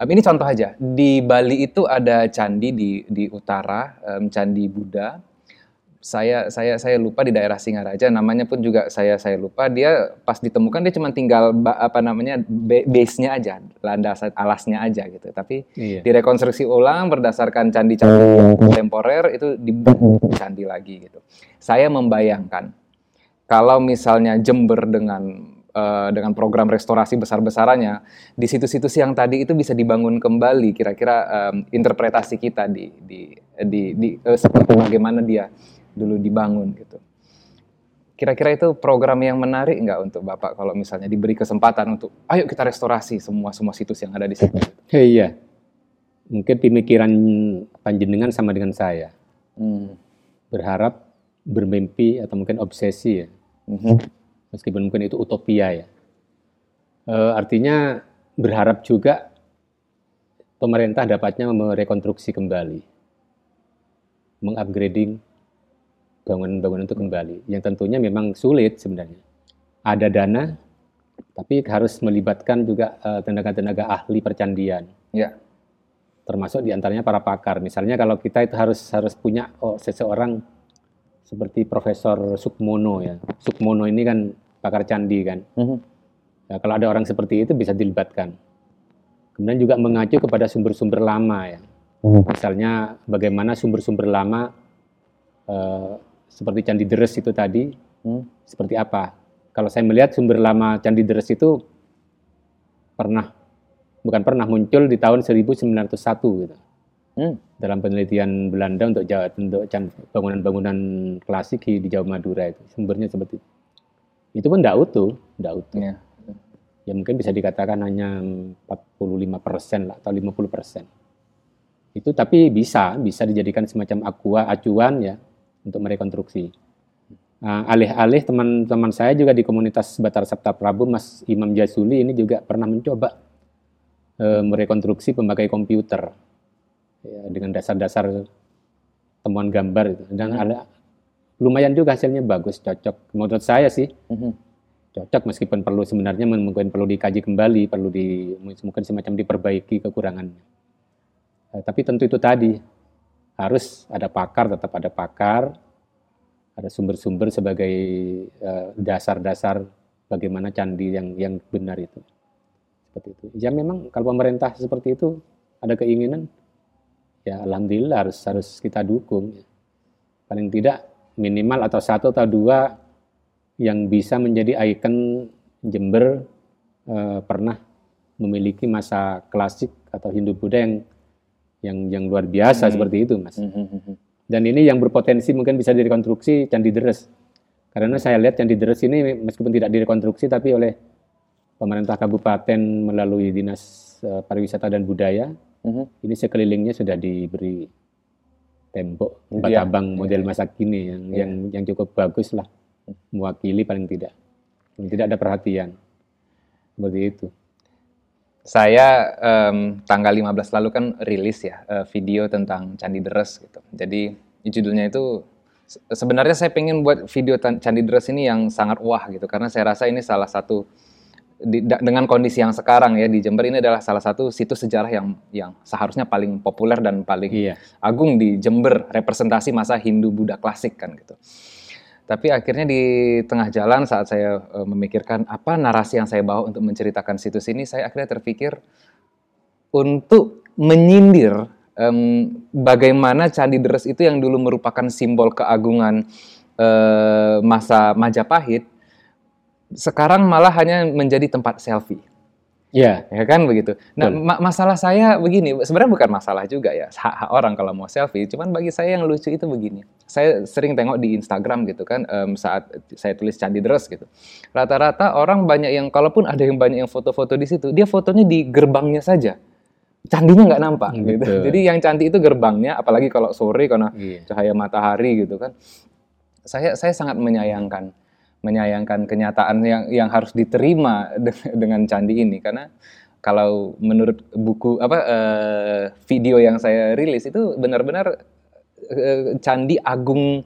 Speaker 1: Em, ini contoh aja. Di Bali itu ada candi di di utara, em, candi Buddha. Saya saya saya lupa di daerah Singaraja, namanya pun juga saya saya lupa. Dia pas ditemukan dia cuma tinggal ba- apa namanya ba- base-nya aja, landasan alasnya aja gitu. Tapi
Speaker 2: iya.
Speaker 1: direkonstruksi ulang berdasarkan candi-candi yang kontemporer itu dibentuk candi lagi gitu. Saya membayangkan kalau misalnya Jember dengan uh, dengan program restorasi besar-besarannya di situs-situs yang tadi itu bisa dibangun kembali kira-kira um, interpretasi kita di di di, di uh, seperti bagaimana dia dulu dibangun gitu. Kira-kira itu program yang menarik nggak untuk Bapak kalau misalnya diberi kesempatan untuk ayo kita restorasi semua semua situs yang ada di situ?
Speaker 2: Iya, mungkin pemikiran panjenengan sama dengan saya. Hmm. Berharap, bermimpi atau mungkin obsesi ya. Hmm. Meskipun mungkin itu utopia ya. E, artinya berharap juga pemerintah dapatnya merekonstruksi kembali, mengupgrading bangunan-bangunan itu kembali. Yang tentunya memang sulit sebenarnya. Ada dana, tapi harus melibatkan juga eh, tenaga-tenaga uh, ahli percandian. Ya. Termasuk di antaranya para pakar. Misalnya kalau kita itu harus harus punya oh, seseorang seperti Profesor Sukmono ya. Sukmono ini kan pakar candi kan. Mm -hmm. ya, kalau ada orang seperti itu bisa dilibatkan. Kemudian juga mengacu kepada sumber-sumber lama ya. Mm. Misalnya bagaimana sumber-sumber lama uh, seperti Candi Deres itu tadi, hmm. seperti apa? Kalau saya melihat sumber lama Candi Deres itu pernah, bukan pernah muncul di tahun 1901 gitu. Hmm. Dalam penelitian Belanda untuk Jawa, untuk bangunan-bangunan klasik di Jawa Madura itu sumbernya seperti itu. Itu pun tidak utuh, tidak utuh. Ya. ya mungkin bisa dikatakan hanya 45 persen lah atau 50 persen. Itu tapi bisa, bisa dijadikan semacam aqua acuan ya untuk merekonstruksi. Nah, alih-alih teman-teman saya juga di komunitas Batar Sabta Prabu, Mas Imam Jazuli ini juga pernah mencoba e, merekonstruksi pemakai komputer ya, dengan dasar-dasar temuan gambar itu. Dan hmm. ada lumayan juga hasilnya bagus, cocok. Menurut saya sih hmm. cocok meskipun perlu sebenarnya mungkin perlu dikaji kembali, perlu di mungkin semacam diperbaiki kekurangannya. E, tapi tentu itu tadi harus ada pakar, tetap ada pakar, ada sumber-sumber sebagai eh, dasar-dasar bagaimana candi yang yang benar itu. Seperti itu. Ya memang kalau pemerintah seperti itu ada keinginan, ya alhamdulillah harus harus kita dukung. Paling tidak minimal atau satu atau dua yang bisa menjadi ikon Jember uh, pernah memiliki masa klasik atau Hindu Buddha yang yang yang luar biasa hmm. seperti itu, Mas. Hmm, hmm, hmm. Dan ini yang berpotensi mungkin bisa direkonstruksi Candi Deres. Karena saya lihat Candi Deres ini meskipun tidak direkonstruksi tapi oleh pemerintah kabupaten melalui Dinas uh, Pariwisata dan Budaya, hmm. ini sekelilingnya sudah diberi tembok batabang ya, model ya. masa kini yang ya. yang yang cukup bagus lah mewakili paling tidak. Tidak ada perhatian. Seperti itu
Speaker 1: saya um, tanggal 15 lalu kan rilis ya uh, video tentang Candi Deres gitu. Jadi judulnya itu sebenarnya saya pengen buat video Candi Deres ini yang sangat wah gitu karena saya rasa ini salah satu di, da, dengan kondisi yang sekarang ya di Jember ini adalah salah satu situs sejarah yang yang seharusnya paling populer dan paling iya. agung di Jember representasi masa Hindu Buddha klasik kan gitu. Tapi akhirnya di tengah jalan saat saya uh, memikirkan apa narasi yang saya bawa untuk menceritakan situs ini, saya akhirnya terpikir untuk menyindir um, bagaimana Candi Deres itu yang dulu merupakan simbol keagungan uh, masa Majapahit, sekarang malah hanya menjadi tempat selfie.
Speaker 2: Iya,
Speaker 1: yeah. ya kan begitu. Nah, ma masalah saya begini, sebenarnya bukan masalah juga ya hak, hak orang kalau mau selfie. Cuman bagi saya yang lucu itu begini. Saya sering tengok di Instagram gitu kan, um, saat saya tulis candi deres gitu. Rata-rata orang banyak yang, kalaupun ada yang banyak yang foto-foto di situ, dia fotonya di gerbangnya saja. Candinya nggak nampak hmm, gitu. Jadi yang cantik itu gerbangnya, apalagi kalau sore karena yeah. cahaya matahari gitu kan. Saya saya sangat menyayangkan menyayangkan kenyataan yang yang harus diterima dengan candi ini karena kalau menurut buku apa uh, video yang saya rilis itu benar-benar uh, candi agung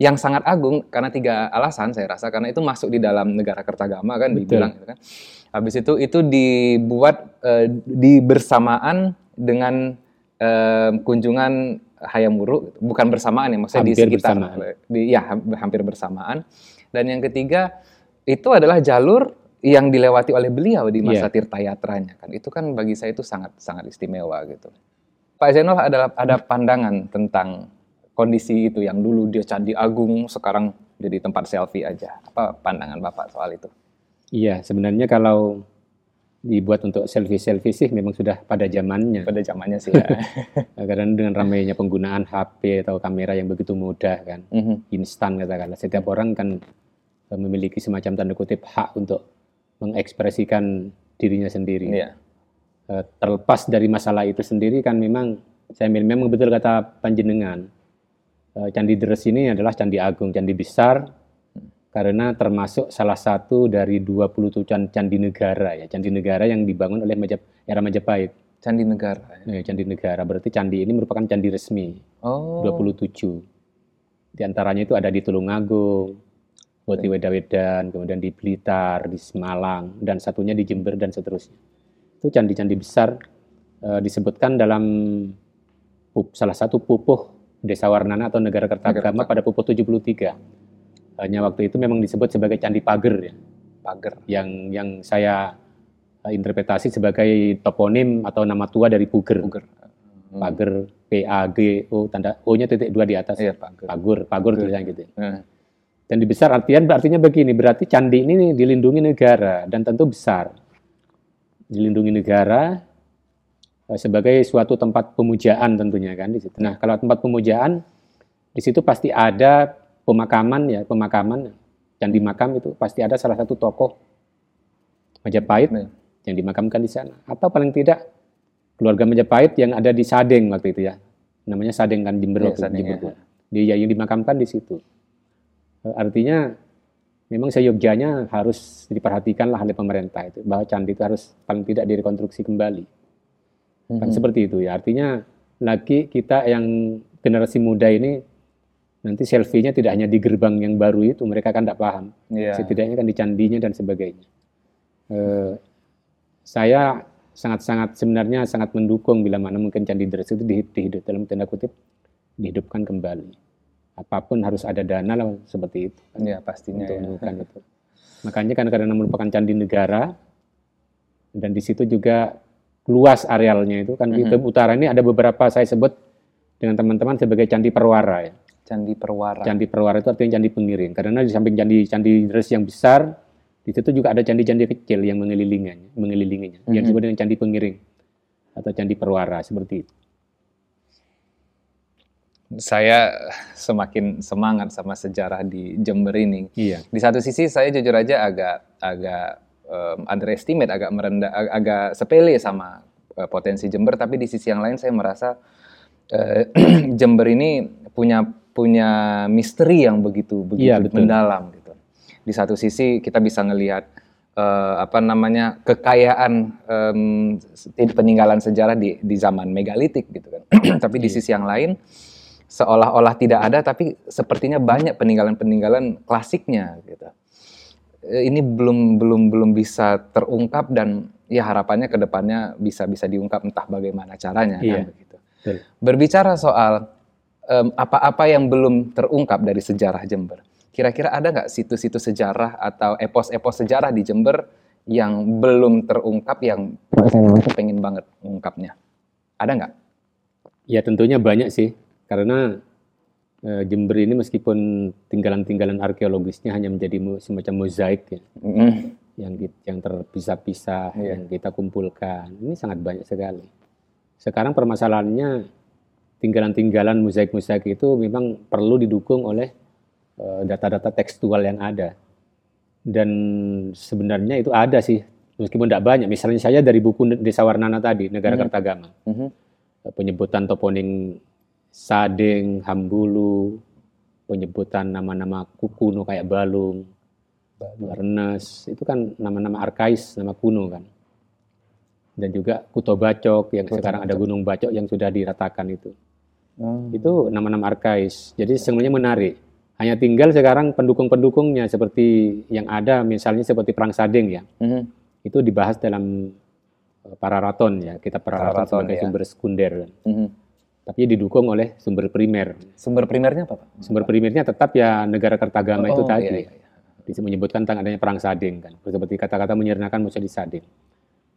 Speaker 1: yang sangat agung karena tiga alasan saya rasa karena itu masuk di dalam negara Kertagama kan Betul. dibilang gitu kan. Habis itu itu dibuat uh, di bersamaan dengan uh, kunjungan Hayam Wuruk bukan bersamaan ya maksudnya hampir di sekitar bersamaan. di ya hampir bersamaan dan yang ketiga itu adalah jalur yang dilewati oleh beliau di masa yeah. Tirta Yatranya kan. Itu kan bagi saya itu sangat sangat istimewa gitu. Pak Zainul adalah ada pandangan tentang kondisi itu yang dulu dia candi agung sekarang jadi tempat selfie aja. Apa pandangan Bapak soal itu?
Speaker 2: Iya, sebenarnya kalau dibuat untuk selfie-selfie sih memang sudah pada zamannya.
Speaker 1: Pada zamannya sih ya.
Speaker 2: Karena dengan ramainya penggunaan HP atau kamera yang begitu mudah kan,
Speaker 1: Mhm.
Speaker 2: instan katakanlah. Setiap orang kan eh, memiliki semacam tanda kutip hak untuk mengekspresikan dirinya sendiri.
Speaker 1: Iya.
Speaker 2: Eh, terlepas dari masalah itu sendiri kan memang saya memang betul kata panjenengan. Eh, Candi Deres ini adalah candi agung, candi besar karena termasuk salah satu dari 27 can- candi negara ya, candi negara yang dibangun oleh Majap, era Majapahit.
Speaker 1: Candi negara.
Speaker 2: Eh, candi negara berarti candi ini merupakan candi resmi
Speaker 1: Oh.
Speaker 2: 27. Di antaranya itu ada di Tulungagung, Boti Wedawedan, kemudian di Blitar, di Semalang, dan satunya di Jember dan seterusnya. Itu candi-candi besar eh, disebutkan dalam pup- salah satu pupuh Desa Warnana atau Negara Kertagama pada pupuh 73. Hanya waktu itu memang disebut sebagai Candi Pager ya,
Speaker 1: Pager.
Speaker 2: yang yang saya eh, interpretasi sebagai toponim atau nama tua dari Puger.
Speaker 1: Pager. Hmm.
Speaker 2: Pager P A G O tanda O-nya titik dua di atas.
Speaker 1: Iya, pager.
Speaker 2: Pagur, pagur tulisannya gitu.
Speaker 1: Eh,
Speaker 2: Dan di besar artian artinya begini, berarti candi ini dilindungi negara dan tentu besar. Dilindungi negara eh, sebagai suatu tempat pemujaan tentunya kan di situ. Nah, kalau tempat pemujaan di situ pasti ada pemakaman ya, pemakaman. Candi makam itu pasti ada salah satu tokoh Majapahit
Speaker 1: Iya.
Speaker 2: yang dimakamkan di sana. Atau paling tidak keluarga Majapahit yang ada di Sadeng waktu itu ya. Namanya Sadeng kan Jember
Speaker 1: Iya,
Speaker 2: waktu itu,
Speaker 1: Sadeng,
Speaker 2: Jember
Speaker 1: ya.
Speaker 2: Dia yang dimakamkan di situ. Eh, Artinya memang seyogjanya harus diperhatikanlah oleh pemerintah itu bahwa candi itu harus paling tidak direkonstruksi kembali. Kan
Speaker 1: mhm.
Speaker 2: seperti itu ya. Artinya lagi kita yang generasi muda ini nanti selfie-nya tidak hanya di gerbang yang baru itu, mereka kan tidak paham.
Speaker 1: Iya.
Speaker 2: Setidaknya kan di candinya dan sebagainya. Eh, saya sangat-sangat sebenarnya sangat mendukung bila mana mungkin candi Deres itu dihidup, dihidup dalam tanda kutip dihidupkan kembali. Apa pun harus ada dana lah seperti itu kan,
Speaker 1: Iya, pastinya
Speaker 2: untuk
Speaker 1: ya.
Speaker 2: melakukan itu. Makanya kan karena merupakan candi negara dan di situ juga luas arealnya itu kan di
Speaker 1: Mhm.
Speaker 2: utara ini ada beberapa saya sebut dengan teman-teman sebagai candi perwara ya.
Speaker 1: Candi Perwara.
Speaker 2: Candi Perwara itu artinya candi pengiring. Karena di samping candi candi Deres yang besar, di situ juga ada candi-candi kecil yang mengelilinginya, mengelilinginya. Yang
Speaker 1: Mhm.
Speaker 2: disebut dengan candi pengiring atau candi Perwara seperti itu.
Speaker 1: Saya semakin semangat sama sejarah di Jember ini.
Speaker 2: Iya.
Speaker 1: Di satu sisi saya jujur aja agak agak um, underestimate, agak merendah, ag- agak sepele sama uh, potensi Jember. Tapi di sisi yang lain saya merasa uh, Jember ini punya punya misteri yang begitu begitu
Speaker 2: Iya, betul.
Speaker 1: mendalam gitu. Di satu sisi kita bisa ngelihat eh, apa namanya kekayaan em, peninggalan sejarah di di zaman megalitik gitu kan. Tapi di
Speaker 2: Iya.
Speaker 1: sisi yang lain seolah-olah tidak ada tapi sepertinya banyak peninggalan-peninggalan klasiknya gitu. Eh, Ini belum belum belum bisa terungkap dan ya harapannya ke depannya bisa bisa diungkap entah bagaimana caranya
Speaker 2: Iya.
Speaker 1: kan begitu.
Speaker 2: Betul.
Speaker 1: Berbicara soal apa-apa yang belum terungkap dari sejarah Jember. Kira-kira ada nggak situs-situs sejarah atau epos-epos sejarah di Jember yang belum terungkap yang saya pengen banget mengungkapnya? Ada nggak?
Speaker 2: Ya tentunya banyak sih. Karena eh, Jember ini meskipun tinggalan-tinggalan arkeologisnya hanya menjadi mu- semacam mozaik ya,
Speaker 1: Mm,
Speaker 2: yang yang terpisah-pisah
Speaker 1: Iya.
Speaker 2: yang kita kumpulkan. Ini sangat banyak sekali. Sekarang permasalahannya tinggalan-tinggalan mozaik-mozaik itu memang perlu didukung oleh eh, data-data tekstual yang ada. Dan sebenarnya itu ada sih, meskipun tidak banyak. Misalnya saya dari buku Desa Warnana tadi, Negara
Speaker 1: Mhm.
Speaker 2: Kertagama,
Speaker 1: mhm.
Speaker 2: Eh, penyebutan toponim Sadeng, Hambulu, penyebutan nama-nama kuno kayak Balung, Barnes, itu kan nama-nama arkais, nama kuno kan. Dan juga Kuto Bacok yang
Speaker 1: Kuto
Speaker 2: sekarang ada
Speaker 1: Bacok.
Speaker 2: Gunung Bacok yang sudah diratakan itu.
Speaker 1: Oh.
Speaker 2: Itu nama-nama arkais. Jadi sebenarnya menarik. Hanya tinggal sekarang pendukung-pendukungnya seperti yang ada misalnya seperti Perang Sadeng ya.
Speaker 1: Mhm.
Speaker 2: Itu dibahas dalam eh, Pararaton ya. Kita Pararaton
Speaker 1: Pararaton,
Speaker 2: sebagai
Speaker 1: ya.
Speaker 2: sumber sekunder.
Speaker 1: Mhm.
Speaker 2: Tapi didukung oleh sumber primer.
Speaker 1: Sumber primernya apa, Pak?
Speaker 2: Sumber primernya tetap ya negara Kertagama itu
Speaker 1: Oh,
Speaker 2: tadi.
Speaker 1: iya, iya, iya.
Speaker 2: Menyebutkan tentang adanya perang Sadeng kan. Seperti kata-kata menyernakan Musa di Sadeng.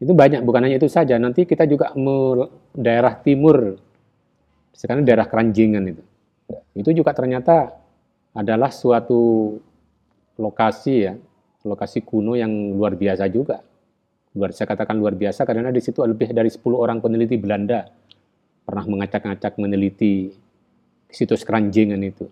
Speaker 2: Itu banyak, bukan hanya itu saja. Nanti kita juga daerah timur, sekarang daerah Keranjingan itu.
Speaker 1: Ya.
Speaker 2: Itu juga ternyata adalah suatu lokasi ya, lokasi kuno yang luar biasa juga. Luar saya katakan luar biasa karena di situ lebih dari 10 orang peneliti Belanda pernah mengacak-acak meneliti situs keranjingan itu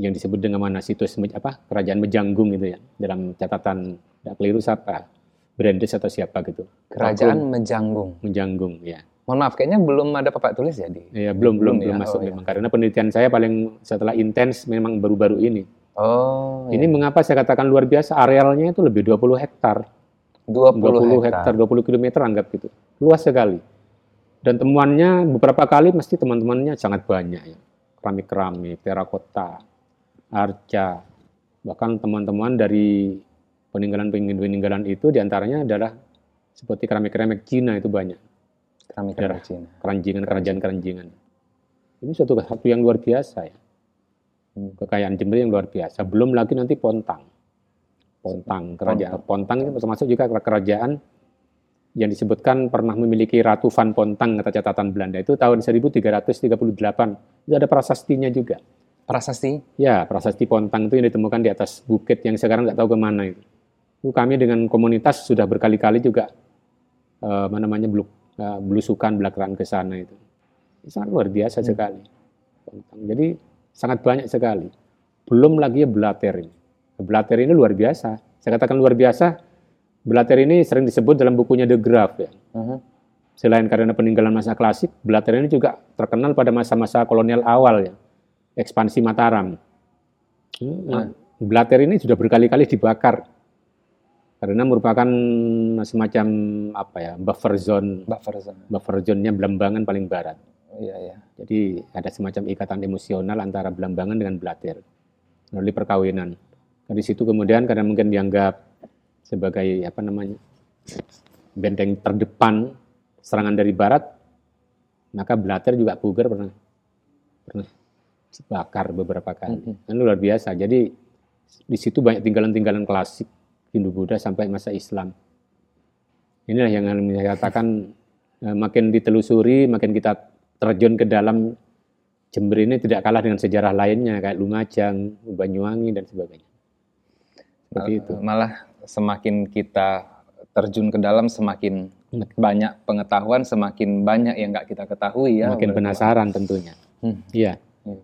Speaker 2: yang disebut dengan mana situs apa kerajaan Mejanggung itu ya dalam catatan tidak keliru siapa Brandes atau siapa gitu
Speaker 1: kerajaan Mejanggung
Speaker 2: Mejanggung ya
Speaker 1: mohon maaf kayaknya belum ada papak tulis ya di
Speaker 2: ya belum belum belum, ya? masuk oh, memang ya. karena penelitian saya paling setelah intens memang baru-baru ini
Speaker 1: oh
Speaker 2: ini ya. mengapa saya katakan luar biasa arealnya itu lebih 20 hektar
Speaker 1: 20, 20 hektar. hektar
Speaker 2: 20 km anggap gitu luas sekali dan temuannya beberapa kali mesti teman-temannya sangat banyak ya keramik-keramik, terakota, arca, bahkan teman-teman dari peninggalan-peninggalan itu di antaranya adalah seperti keramik-keramik Cina itu banyak.
Speaker 1: Keramik-keramik Cina.
Speaker 2: Keranjingan, kerajaan-keranjingan. Ini suatu satu yang luar biasa ya. Hmm. Kekayaan Jember yang luar biasa. Belum lagi nanti Pontang. Pontang, kerajaan. Pontang, Pontang itu termasuk juga kerajaan yang disebutkan pernah memiliki Ratu Van Pontang kata catatan Belanda itu tahun 1338 itu ada prasastinya juga
Speaker 1: prasasti
Speaker 2: ya prasasti Pontang itu yang ditemukan di atas bukit yang sekarang nggak tahu ke mana itu itu kami dengan komunitas sudah berkali-kali juga uh, namanya beluk, uh, belusukan belakangan ke sana itu sangat luar biasa hmm. sekali jadi sangat banyak sekali belum lagi ya Blater ini Blater ini luar biasa saya katakan luar biasa Blatter ini sering disebut dalam bukunya The Graph ya. Uh-huh. Selain karena peninggalan masa klasik, Blatter ini juga terkenal pada masa-masa kolonial awal ya, ekspansi Mataram. Uh. Blatter ini sudah berkali-kali dibakar karena merupakan semacam apa ya buffer zone
Speaker 1: buffer zone
Speaker 2: buffer zone-nya Belambangan paling barat.
Speaker 1: Iya iya.
Speaker 2: Jadi ada semacam ikatan emosional antara Belambangan dengan Blatter melalui perkawinan. Dari situ kemudian karena mungkin dianggap sebagai apa namanya benteng terdepan serangan dari barat maka Blatter juga Puger pernah pernah dibakar beberapa kali mm -hmm. kan luar biasa jadi di situ banyak tinggalan-tinggalan klasik Hindu Buddha sampai masa Islam inilah yang saya katakan eh, makin ditelusuri makin kita terjun ke dalam Jember ini tidak kalah dengan sejarah lainnya kayak Lumajang, Banyuwangi dan sebagainya.
Speaker 1: Seperti itu. Malah semakin kita terjun ke dalam semakin banyak pengetahuan, semakin banyak yang nggak kita ketahui ya.
Speaker 2: Makin penasaran tentunya. Hmm. Iya. Hmm.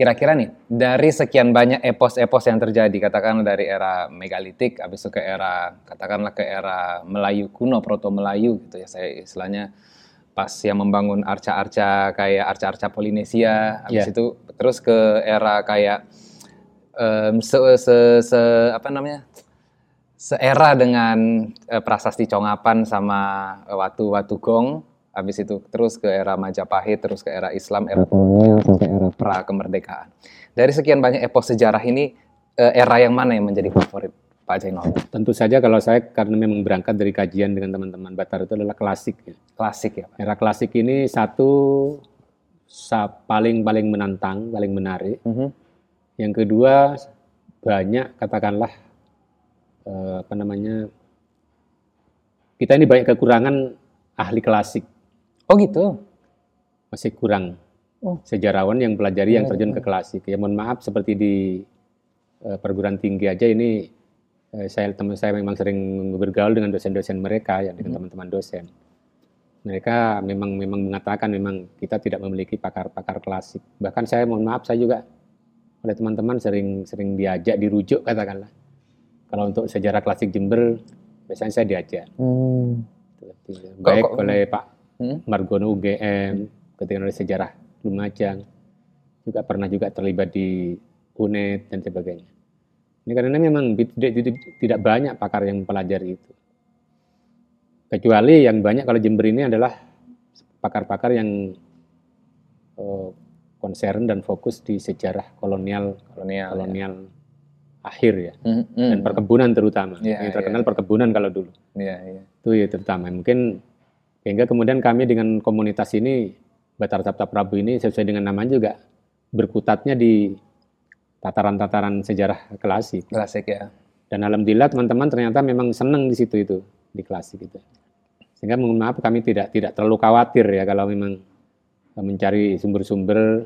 Speaker 1: Kira-kira nih dari sekian banyak epos-epos yang terjadi, katakanlah dari era megalitik, habis itu ke era katakanlah ke era Melayu kuno, proto Melayu gitu ya, saya istilahnya pas yang membangun arca-arca kayak arca-arca Polinesia, habis yeah. itu terus ke era kayak um, se, se, se apa namanya seera dengan uh, prasasti Congapan sama uh, Watu Watu Gong habis itu terus ke era Majapahit terus ke era Islam era kolonial sampai era pra kemerdekaan dari sekian banyak epos sejarah ini uh, era yang mana yang menjadi favorit Pak Jainal?
Speaker 2: Tentu saja kalau saya karena memang berangkat dari kajian dengan teman-teman Batar itu adalah klasik ya.
Speaker 1: Klasik ya. Pak.
Speaker 2: Era klasik ini satu paling paling menantang, paling menarik. Mm -hmm yang kedua banyak katakanlah eh, apa namanya kita ini banyak kekurangan ahli klasik.
Speaker 1: Oh gitu.
Speaker 2: Masih kurang oh. sejarawan yang pelajari yang iya, terjun ke iya. klasik. Ya mohon maaf seperti di uh, perguruan tinggi aja ini uh, saya teman saya memang sering bergaul dengan dosen-dosen mereka ya dengan hmm. teman-teman dosen. Mereka memang memang mengatakan memang kita tidak memiliki pakar-pakar klasik. Bahkan saya mohon maaf saya juga oleh teman-teman sering sering diajak dirujuk katakanlah. Kalau untuk sejarah klasik Jember biasanya saya diajak. Hmm. Baik kok, kok, oleh Pak hmm? Margono UGM, ketika oleh sejarah Lumajang, juga pernah juga terlibat di UNED dan sebagainya. Ini karena memang tidak, tidak, tidak banyak pakar yang mempelajari itu. Kecuali yang banyak kalau Jember ini adalah pakar-pakar yang oh, concern dan fokus di sejarah kolonial kolonial, kolonial ya. akhir ya mm, mm. dan perkebunan terutama yeah, yang terkenal yeah. perkebunan kalau dulu
Speaker 1: yeah, yeah.
Speaker 2: itu ya terutama mungkin sehingga kemudian kami dengan komunitas ini Batar Sabta Prabu ini sesuai dengan namanya juga berkutatnya di tataran-tataran sejarah klasik
Speaker 1: klasik ya
Speaker 2: dan alhamdulillah teman-teman ternyata memang senang di situ itu di klasik itu sehingga mohon maaf kami tidak tidak terlalu khawatir ya kalau memang mencari sumber-sumber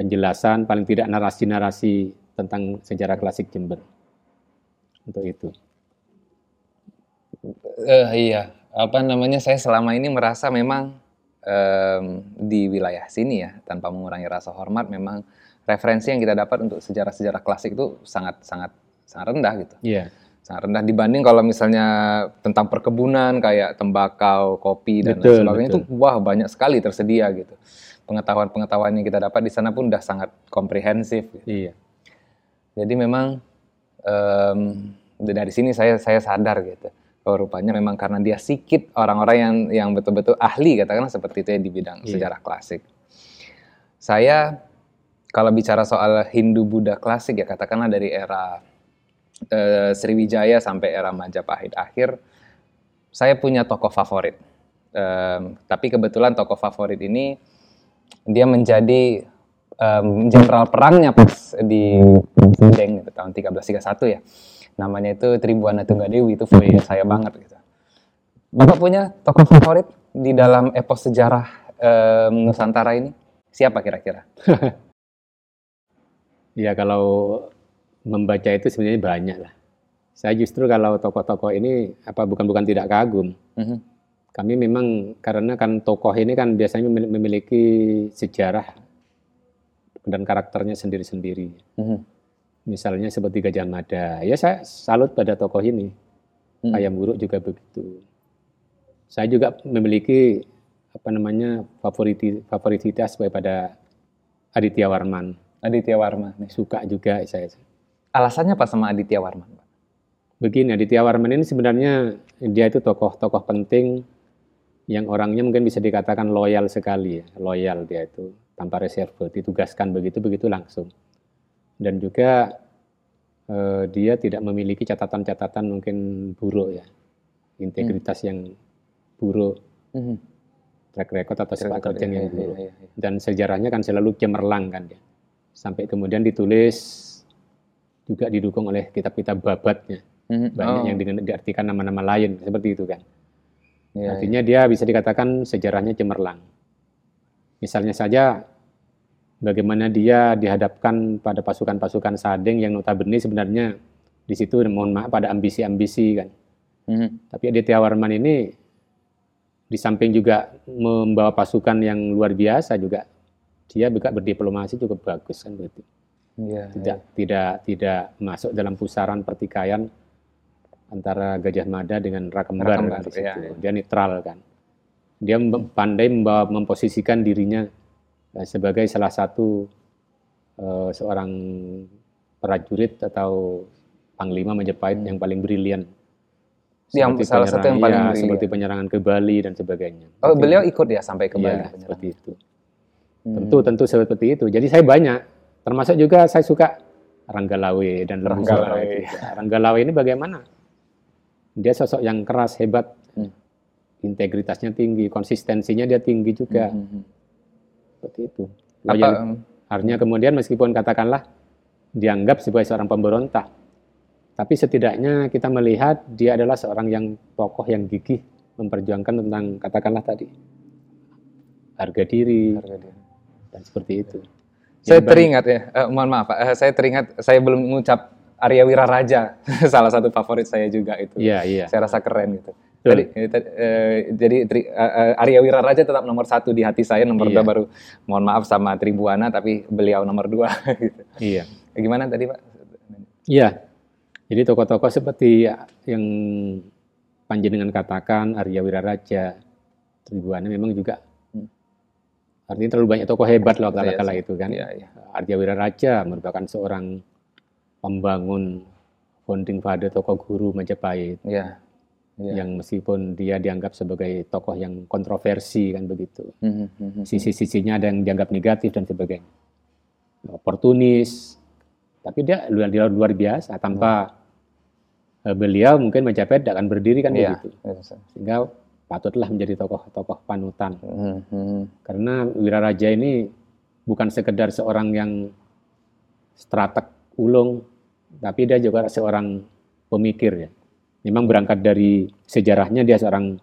Speaker 2: penjelasan, paling tidak narasi-narasi tentang sejarah klasik Jember. Untuk itu.
Speaker 1: Uh, iya, apa namanya saya selama ini merasa memang um, di wilayah sini ya, tanpa mengurangi rasa hormat, memang referensi yang kita dapat untuk sejarah-sejarah klasik itu sangat sangat sangat rendah gitu.
Speaker 2: Iya. Yeah
Speaker 1: sangat rendah dibanding kalau misalnya tentang perkebunan kayak tembakau, kopi dan betul, lain sebagainya betul. itu wah banyak sekali tersedia gitu. Pengetahuan-pengetahuan yang kita dapat di sana pun udah sangat komprehensif. Gitu.
Speaker 2: Iya.
Speaker 1: Jadi memang um, dari sini saya saya sadar gitu. Oh, rupanya memang karena dia sikit orang-orang yang yang betul-betul ahli katakanlah seperti itu ya di bidang iya. sejarah klasik. Saya kalau bicara soal Hindu Buddha klasik ya katakanlah dari era uh, Sriwijaya sampai era Majapahit akhir, saya punya tokoh favorit. Um, tapi kebetulan tokoh favorit ini dia menjadi jenderal um, perangnya pas di Sindeng gitu, tahun 1331 ya. Namanya itu Tribuana Tunggadewi itu favorit saya banget gitu. Bapak punya tokoh favorit di dalam epos sejarah um, Nusantara ini? Siapa kira-kira?
Speaker 2: ya kalau membaca itu sebenarnya banyak lah. Saya justru kalau tokoh-tokoh ini apa bukan-bukan tidak kagum. Uh -huh. Kami memang karena kan tokoh ini kan biasanya memiliki sejarah dan karakternya sendiri-sendiri. Uh -huh. Misalnya seperti Gajah Mada, ya saya salut pada tokoh ini. -huh. Ayam Buruk juga begitu. Saya juga memiliki apa namanya favoriti favorititas pada Aditya Warman.
Speaker 1: Aditya Warman.
Speaker 2: Suka juga saya.
Speaker 1: Alasannya apa sama Aditya Warman?
Speaker 2: Begini, Aditya Warman ini sebenarnya dia itu tokoh-tokoh penting yang orangnya mungkin bisa dikatakan loyal sekali ya, loyal dia itu tanpa reserve, ditugaskan begitu-begitu langsung. Dan juga eh, dia tidak memiliki catatan-catatan mungkin buruk ya, integritas hmm. yang buruk, hmm. track record atau sepak terjang yang iya, buruk. Iya, iya, Dan sejarahnya kan selalu cemerlang kan dia. Sampai kemudian ditulis juga didukung oleh kitab-kitab babatnya. Mm-hmm. Banyak oh. yang diartikan nama-nama lain seperti itu kan. Ya, Artinya ya. dia bisa dikatakan sejarahnya cemerlang. Misalnya saja bagaimana dia dihadapkan pada pasukan-pasukan Sadeng yang notabene sebenarnya di situ mohon maaf pada ambisi-ambisi kan. Mm-hmm. Tapi Aditya Warman ini di samping juga membawa pasukan yang luar biasa juga dia juga berdiplomasi cukup bagus kan begitu ya, tidak ya. tidak tidak masuk dalam pusaran pertikaian antara Gajah Mada dengan Rakembar, Rakembar kan, ya, ya. dia netral kan dia pandai membawa memposisikan dirinya sebagai salah satu uh, seorang prajurit atau panglima Majapahit hmm. yang paling brilian
Speaker 1: yang salah satu yang paling
Speaker 2: ya, seperti penyerangan ke Bali dan sebagainya.
Speaker 1: Oh, beliau ikut ya sampai ke Bali.
Speaker 2: Ya, seperti itu. Hmm. Tentu tentu seperti itu. Jadi saya banyak Termasuk juga saya suka Ranggalawe dan Lembu Ranggalawe. Ranggalawe ini bagaimana? Dia sosok yang keras, hebat, hmm. integritasnya tinggi, konsistensinya dia tinggi juga. Hmm. Seperti itu. Apa, yang, artinya kemudian meskipun katakanlah dianggap sebagai seorang pemberontak, tapi setidaknya kita melihat dia adalah seorang yang tokoh yang gigih memperjuangkan tentang katakanlah tadi harga diri, harga diri. dan seperti itu.
Speaker 1: Saya teringat ya, uh, mohon maaf Pak, uh, saya teringat saya belum mengucap Arya Wiraraja, salah satu favorit saya juga itu.
Speaker 2: Iya, iya.
Speaker 1: Saya rasa keren gitu. Jadi, uh, jadi uh, Arya Wiraraja tetap nomor satu di hati saya, nomor iya. dua baru, mohon maaf sama Tribuana, tapi beliau nomor dua. gitu.
Speaker 2: Iya.
Speaker 1: Gimana tadi Pak?
Speaker 2: Iya. Jadi tokoh-tokoh seperti yang Panjenengan katakan, Arya Wiraraja, Tribuana memang juga Artinya terlalu banyak tokoh hebat loh kala-kala iya, itu kan. Iya, iya. Arya Wiraraja merupakan seorang pembangun founding father tokoh guru Majapahit. Iya. Iya. Yang meskipun dia dianggap sebagai tokoh yang kontroversi kan begitu. Mm -hmm. Sisi-sisinya ada yang dianggap negatif dan sebagainya. Oportunis. Tapi dia luar, luar, luar biasa tanpa mm. beliau mungkin Majapahit tidak akan berdiri kan iya. begitu. Sehingga patutlah menjadi tokoh-tokoh panutan. Hmm, hmm. Karena Wiraraja ini bukan sekedar seorang yang strateg ulung, tapi dia juga seorang pemikir ya. Memang berangkat dari sejarahnya dia seorang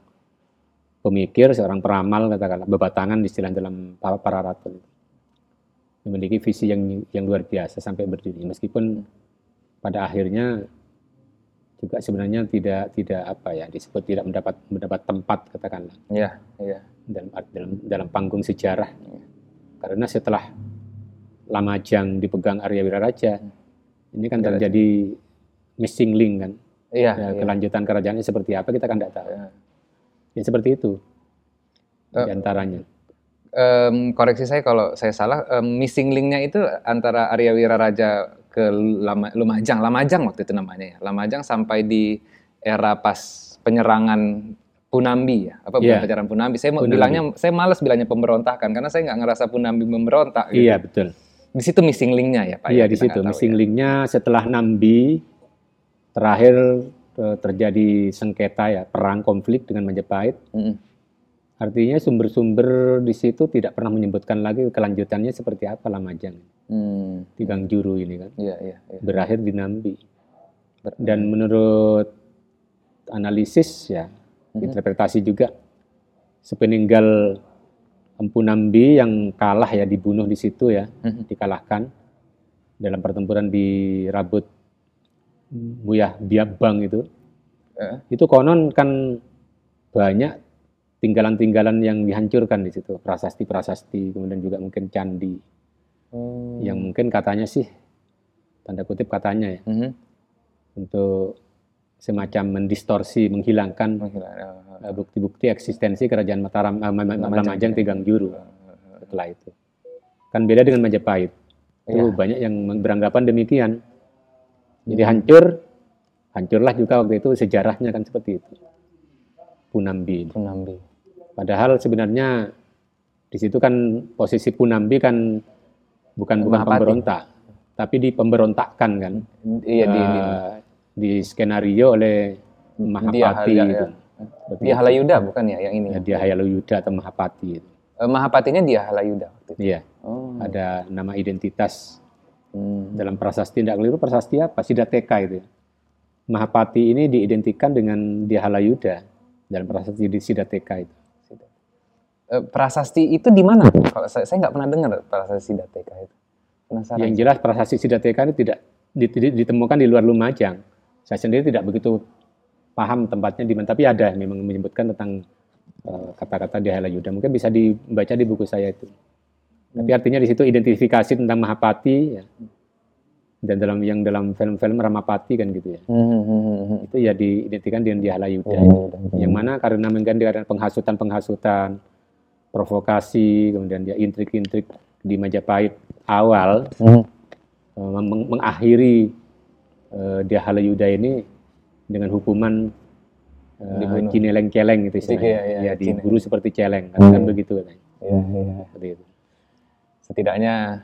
Speaker 2: pemikir, seorang peramal katakanlah bebatangan istilah dalam para, para ratu. memiliki visi yang yang luar biasa sampai berdiri. Meskipun pada akhirnya juga sebenarnya tidak tidak apa ya disebut tidak mendapat mendapat tempat katakanlah.
Speaker 1: Iya, iya.
Speaker 2: dalam dalam dalam panggung sejarah. Karena setelah Lamajang dipegang Arya Wiraraja ini kan terjadi missing link kan
Speaker 1: Iya,
Speaker 2: ya,
Speaker 1: iya.
Speaker 2: kelanjutan kerajaannya seperti apa kita kan tidak tahu
Speaker 1: Iya.
Speaker 2: ya seperti itu
Speaker 1: Eh,
Speaker 2: di antaranya
Speaker 1: Em, koreksi saya kalau saya salah, em, missing link-nya itu antara Arya Wiraraja ke Lama, Lumajang, Lamajang waktu itu namanya ya, Lamajang sampai di era pas penyerangan Punambi ya, apa
Speaker 2: Iya.
Speaker 1: penyerangan Punambi. Saya mau
Speaker 2: Punambi.
Speaker 1: bilangnya, saya malas bilangnya pemberontakan karena saya nggak ngerasa Punambi memberontak. gitu.
Speaker 2: iya betul
Speaker 1: Di situ missing link-nya ya Pak.
Speaker 2: iya
Speaker 1: ya,
Speaker 2: di situ missing
Speaker 1: ya.
Speaker 2: linknya setelah Nambi terakhir eh, terjadi sengketa ya perang konflik dengan Majapahit
Speaker 1: Mm-mm.
Speaker 2: artinya sumber-sumber di situ tidak pernah menyebutkan lagi kelanjutannya seperti apa Lamajang
Speaker 1: Hmm,
Speaker 2: Tigang Juru ini kan
Speaker 1: Iya, iya, iya.
Speaker 2: berakhir di Nambi
Speaker 1: Ber-
Speaker 2: dan menurut analisis ya
Speaker 1: Mhm.
Speaker 2: interpretasi juga sepeninggal Empu Nambi yang kalah ya dibunuh di situ ya
Speaker 1: Mhm.
Speaker 2: dikalahkan dalam pertempuran di Rabut Buyah Biabang itu
Speaker 1: Eh,
Speaker 2: itu konon kan banyak tinggalan-tinggalan yang dihancurkan di situ prasasti-prasasti kemudian juga mungkin candi
Speaker 1: hmm.
Speaker 2: yang mungkin katanya sih tanda kutip katanya ya
Speaker 1: Mhm.
Speaker 2: untuk semacam mendistorsi menghilangkan
Speaker 1: Menghilang.
Speaker 2: eh, bukti-bukti eksistensi kerajaan Mataram eh, Ma- Ma-
Speaker 1: Lamajang,
Speaker 2: Lamajang
Speaker 1: ya.
Speaker 2: Tigang Juru setelah itu kan beda dengan Majapahit itu
Speaker 1: Iya.
Speaker 2: banyak yang beranggapan demikian jadi hancur hancurlah juga waktu itu sejarahnya kan seperti itu Punambi.
Speaker 1: Punambi.
Speaker 2: padahal sebenarnya di situ kan posisi Punambi kan bukan bukan
Speaker 1: Mahapati.
Speaker 2: pemberontak tapi di pemberontakan kan
Speaker 1: Iya di, di,
Speaker 2: Eh, di skenario oleh Mahapati
Speaker 1: Dia-
Speaker 2: itu.
Speaker 1: ya. Dia. Halayuda bukan ya yang ini?
Speaker 2: Ya, dia Hayaluyuda atau Mahapati itu.
Speaker 1: Eh, Mahapatinya dia Halayuda waktu itu.
Speaker 2: Iya,
Speaker 1: Oh.
Speaker 2: ada nama identitas
Speaker 1: Hmm.
Speaker 2: dalam prasasti tidak keliru prasasti apa? Sidateka itu. ya. Mahapati ini diidentikan dengan dia Halayuda dalam prasasti di Sidateka itu.
Speaker 1: Eh, prasasti itu di mana? Kalau saya nggak pernah dengar prasasti Dateka itu. Penasaran.
Speaker 2: Yang jelas prasasti Sidateka itu tidak di- di- ditemukan di luar Lumajang. Saya sendiri tidak begitu paham tempatnya di mana, tapi ada memang menyebutkan tentang eh, kata-kata di Halayuda. Mungkin bisa dibaca di buku saya itu. Tapi artinya di situ identifikasi tentang Mahapati ya. Dan dalam yang dalam film-film Ramapati kan gitu ya.
Speaker 1: Hmm, hmm, hmm, hmm.
Speaker 2: Itu ya diidentikan dengan di Halayuda.
Speaker 1: Ya, ya, ya.
Speaker 2: Yang mana karena mungkin karena penghasutan-penghasutan, provokasi, kemudian dia intrik-intrik di Majapahit awal
Speaker 1: Hmm.
Speaker 2: eh, meng- mengakhiri eh, dia Halayuda ini dengan hukuman eh,
Speaker 1: Dibunuh.
Speaker 2: cineleng-celeng gitu istilahnya.
Speaker 1: Iya, iya,
Speaker 2: ya,
Speaker 1: cine.
Speaker 2: diburu seperti celeng kan, kan
Speaker 1: Hmm.
Speaker 2: begitu katanya.
Speaker 1: Iya, iya.
Speaker 2: Seperti itu.
Speaker 1: Setidaknya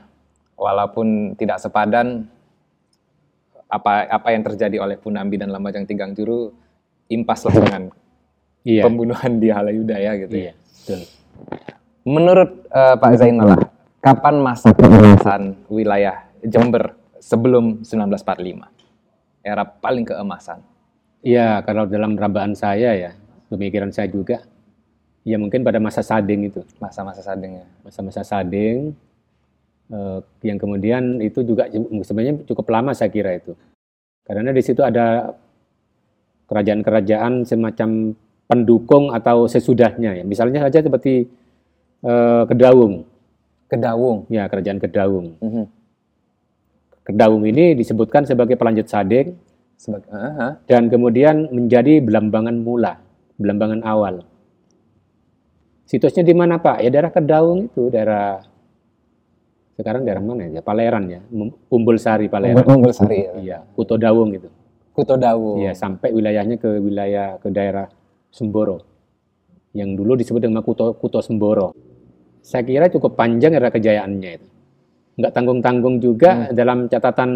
Speaker 1: walaupun tidak sepadan apa apa yang terjadi oleh Punambi dan Lamajang Tigang Juru impaslah dengan
Speaker 2: Iya.
Speaker 1: pembunuhan di Halayuda ya gitu
Speaker 2: Iya,
Speaker 1: ya.
Speaker 2: betul.
Speaker 1: Menurut eh, Pak Zainallah, kapan masa keemasan wilayah Jember sebelum 1945? Era paling keemasan.
Speaker 2: Iya, kalau dalam rambaan saya ya, pemikiran saya juga, ya mungkin pada masa Sading itu.
Speaker 1: Masa-masa sadengnya.
Speaker 2: masa-masa Sading yang kemudian itu juga sebenarnya cukup lama saya kira itu. Karena di situ ada kerajaan-kerajaan semacam pendukung atau sesudahnya ya. Misalnya saja seperti eh, Kedaung.
Speaker 1: Kedawung.
Speaker 2: ya kerajaan Kedaung.
Speaker 1: Mhm.
Speaker 2: Kedaung ini disebutkan sebagai pelanjut Sading.
Speaker 1: Sebagai, Aha.
Speaker 2: dan kemudian menjadi belambangan mula belambangan awal. Situsnya di mana Pak? Ya daerah Kedaung itu daerah sekarang daerah mana ya Paleran ya Umbul Sari Paleran
Speaker 1: Unggul Sari ya.
Speaker 2: iya Kuto Dawung itu
Speaker 1: Kuto Dawung.
Speaker 2: Iya, sampai wilayahnya ke wilayah ke daerah Semboro. Yang dulu disebut dengan Kuto Kuto Semboro. Saya kira cukup panjang era kejayaannya itu. Nggak tanggung-tanggung juga dalam catatan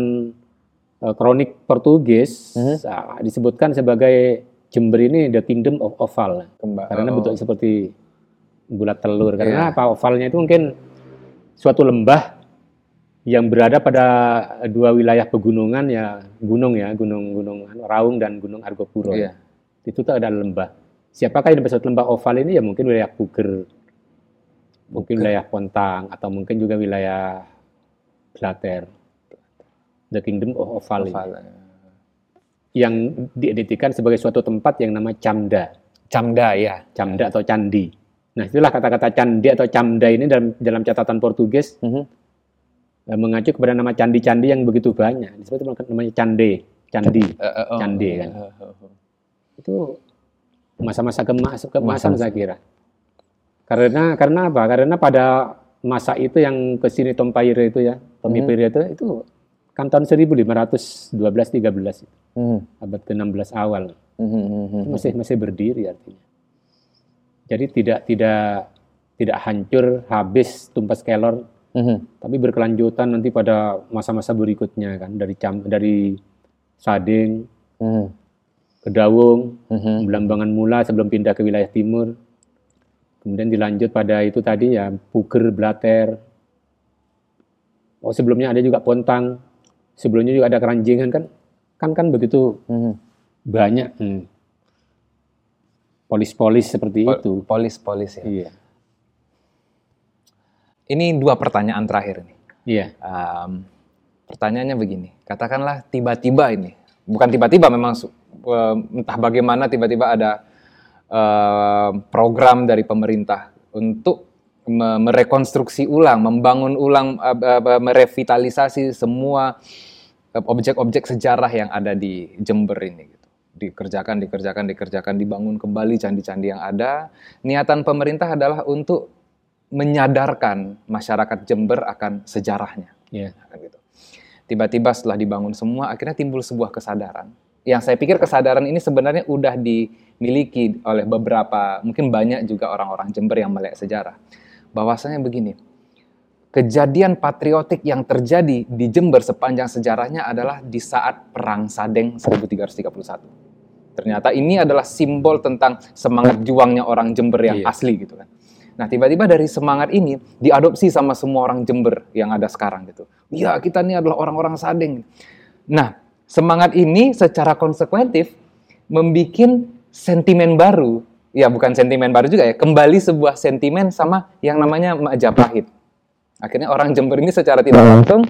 Speaker 2: eh, kronik Portugis
Speaker 1: Hmm.
Speaker 2: ah, disebutkan sebagai Jember ini the kingdom of oval.
Speaker 1: Kemba-
Speaker 2: Karena
Speaker 1: oh.
Speaker 2: bentuknya seperti bulat telur. Karena
Speaker 1: Iya.
Speaker 2: apa ovalnya itu mungkin suatu lembah yang berada pada dua wilayah pegunungan ya gunung ya gunung gunung Raung dan gunung Argopuro.
Speaker 1: Iya.
Speaker 2: Itu tuh ada lembah. Siapakah yang disebut lembah oval ini ya mungkin wilayah Puger, mungkin
Speaker 1: Puger.
Speaker 2: wilayah Pontang atau mungkin juga wilayah Blater. The Kingdom of Oval.
Speaker 1: Oval.
Speaker 2: Yang diidentikan sebagai suatu tempat yang nama Camda.
Speaker 1: Camda ya.
Speaker 2: Camda atau candi. Nah, itulah kata-kata candi atau camda ini dalam dalam catatan Portugis
Speaker 1: Mhm.
Speaker 2: eh, mengacu kepada nama candi-candi yang begitu banyak. Disebut namanya cande, candi.
Speaker 1: Eh, eh, oh.
Speaker 2: Candi, kan.
Speaker 1: Eh, eh, eh.
Speaker 2: Itu masa-masa kemas keemasan
Speaker 1: Masa-masa.
Speaker 2: saya kira. Karena karena apa? Karena pada masa itu yang ke sini Tompaire itu ya, Tommy
Speaker 1: Mhm.
Speaker 2: Pire itu itu kan tahun 1512 13
Speaker 1: Mhm.
Speaker 2: abad ke-16 awal.
Speaker 1: Mhm, mhm.
Speaker 2: masih masih berdiri artinya. Jadi tidak tidak tidak hancur habis tumpas kelor,
Speaker 1: Mhm.
Speaker 2: tapi berkelanjutan nanti pada masa-masa berikutnya kan dari cam dari Sading
Speaker 1: Mhm.
Speaker 2: ke Dawung,
Speaker 1: Mhm.
Speaker 2: Belambangan Mula sebelum pindah ke wilayah timur. Kemudian dilanjut pada itu tadi ya Puger, Blater. Oh sebelumnya ada juga Pontang. Sebelumnya juga ada Keranjingan kan kan kan begitu
Speaker 1: Mhm.
Speaker 2: banyak hmm, polis-polis seperti
Speaker 1: Po-
Speaker 2: itu.
Speaker 1: Polis-polis ya.
Speaker 2: Iya.
Speaker 1: Ini dua pertanyaan terakhir nih.
Speaker 2: Iya.
Speaker 1: Um, pertanyaannya begini, katakanlah tiba-tiba ini, bukan tiba-tiba memang em, entah bagaimana tiba-tiba ada em, program dari pemerintah untuk me- merekonstruksi ulang, membangun ulang, eh, merevitalisasi semua eh, objek-objek sejarah yang ada di Jember ini. Dikerjakan, dikerjakan, dikerjakan, dibangun kembali candi-candi yang ada. Niatan pemerintah adalah untuk menyadarkan masyarakat Jember akan sejarahnya
Speaker 2: Iya.
Speaker 1: kan gitu. Tiba-tiba setelah dibangun semua, akhirnya timbul sebuah kesadaran. Yang saya pikir kesadaran ini sebenarnya udah dimiliki oleh beberapa, mungkin banyak juga orang-orang Jember yang melek sejarah. Bahwasanya begini, kejadian patriotik yang terjadi di Jember sepanjang sejarahnya adalah di saat Perang Sadeng 1331. Ternyata ini adalah simbol tentang semangat juangnya orang Jember yang
Speaker 2: Iya.
Speaker 1: asli gitu kan. Nah, tiba-tiba dari semangat ini diadopsi sama semua orang Jember yang ada sekarang gitu. Iya, kita ini adalah orang-orang Sadeng. Nah, semangat ini secara konsekuentif membuat sentimen baru. Ya, bukan sentimen baru juga ya, kembali sebuah sentimen sama yang namanya Majapahit. Akhirnya orang Jember ini secara tidak langsung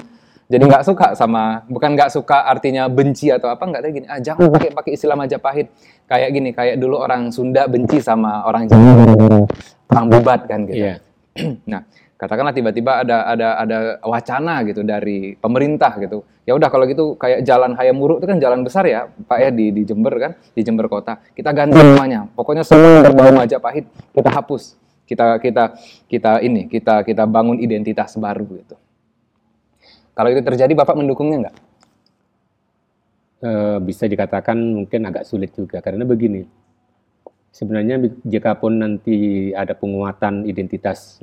Speaker 1: jadi nggak suka sama, bukan nggak suka artinya benci atau apa, nggak ada gini, ah jangan pakai pakai istilah Majapahit. Kayak gini, kayak dulu orang Sunda benci sama orang Jember, orang bubat kan gitu.
Speaker 2: Iya.
Speaker 1: Nah, katakanlah tiba-tiba ada ada ada wacana gitu dari pemerintah gitu. Ya udah kalau gitu kayak jalan Hayamuruk itu kan jalan besar ya, Pak ya di di Jember kan, di Jember kota. Kita ganti namanya. Pokoknya semua berbau Majapahit kita hapus. Kita kita kita ini, kita kita bangun identitas baru gitu. Kalau itu terjadi Bapak mendukungnya nggak?
Speaker 2: Eh, bisa dikatakan mungkin agak sulit juga karena begini. Sebenarnya jika pun nanti ada penguatan identitas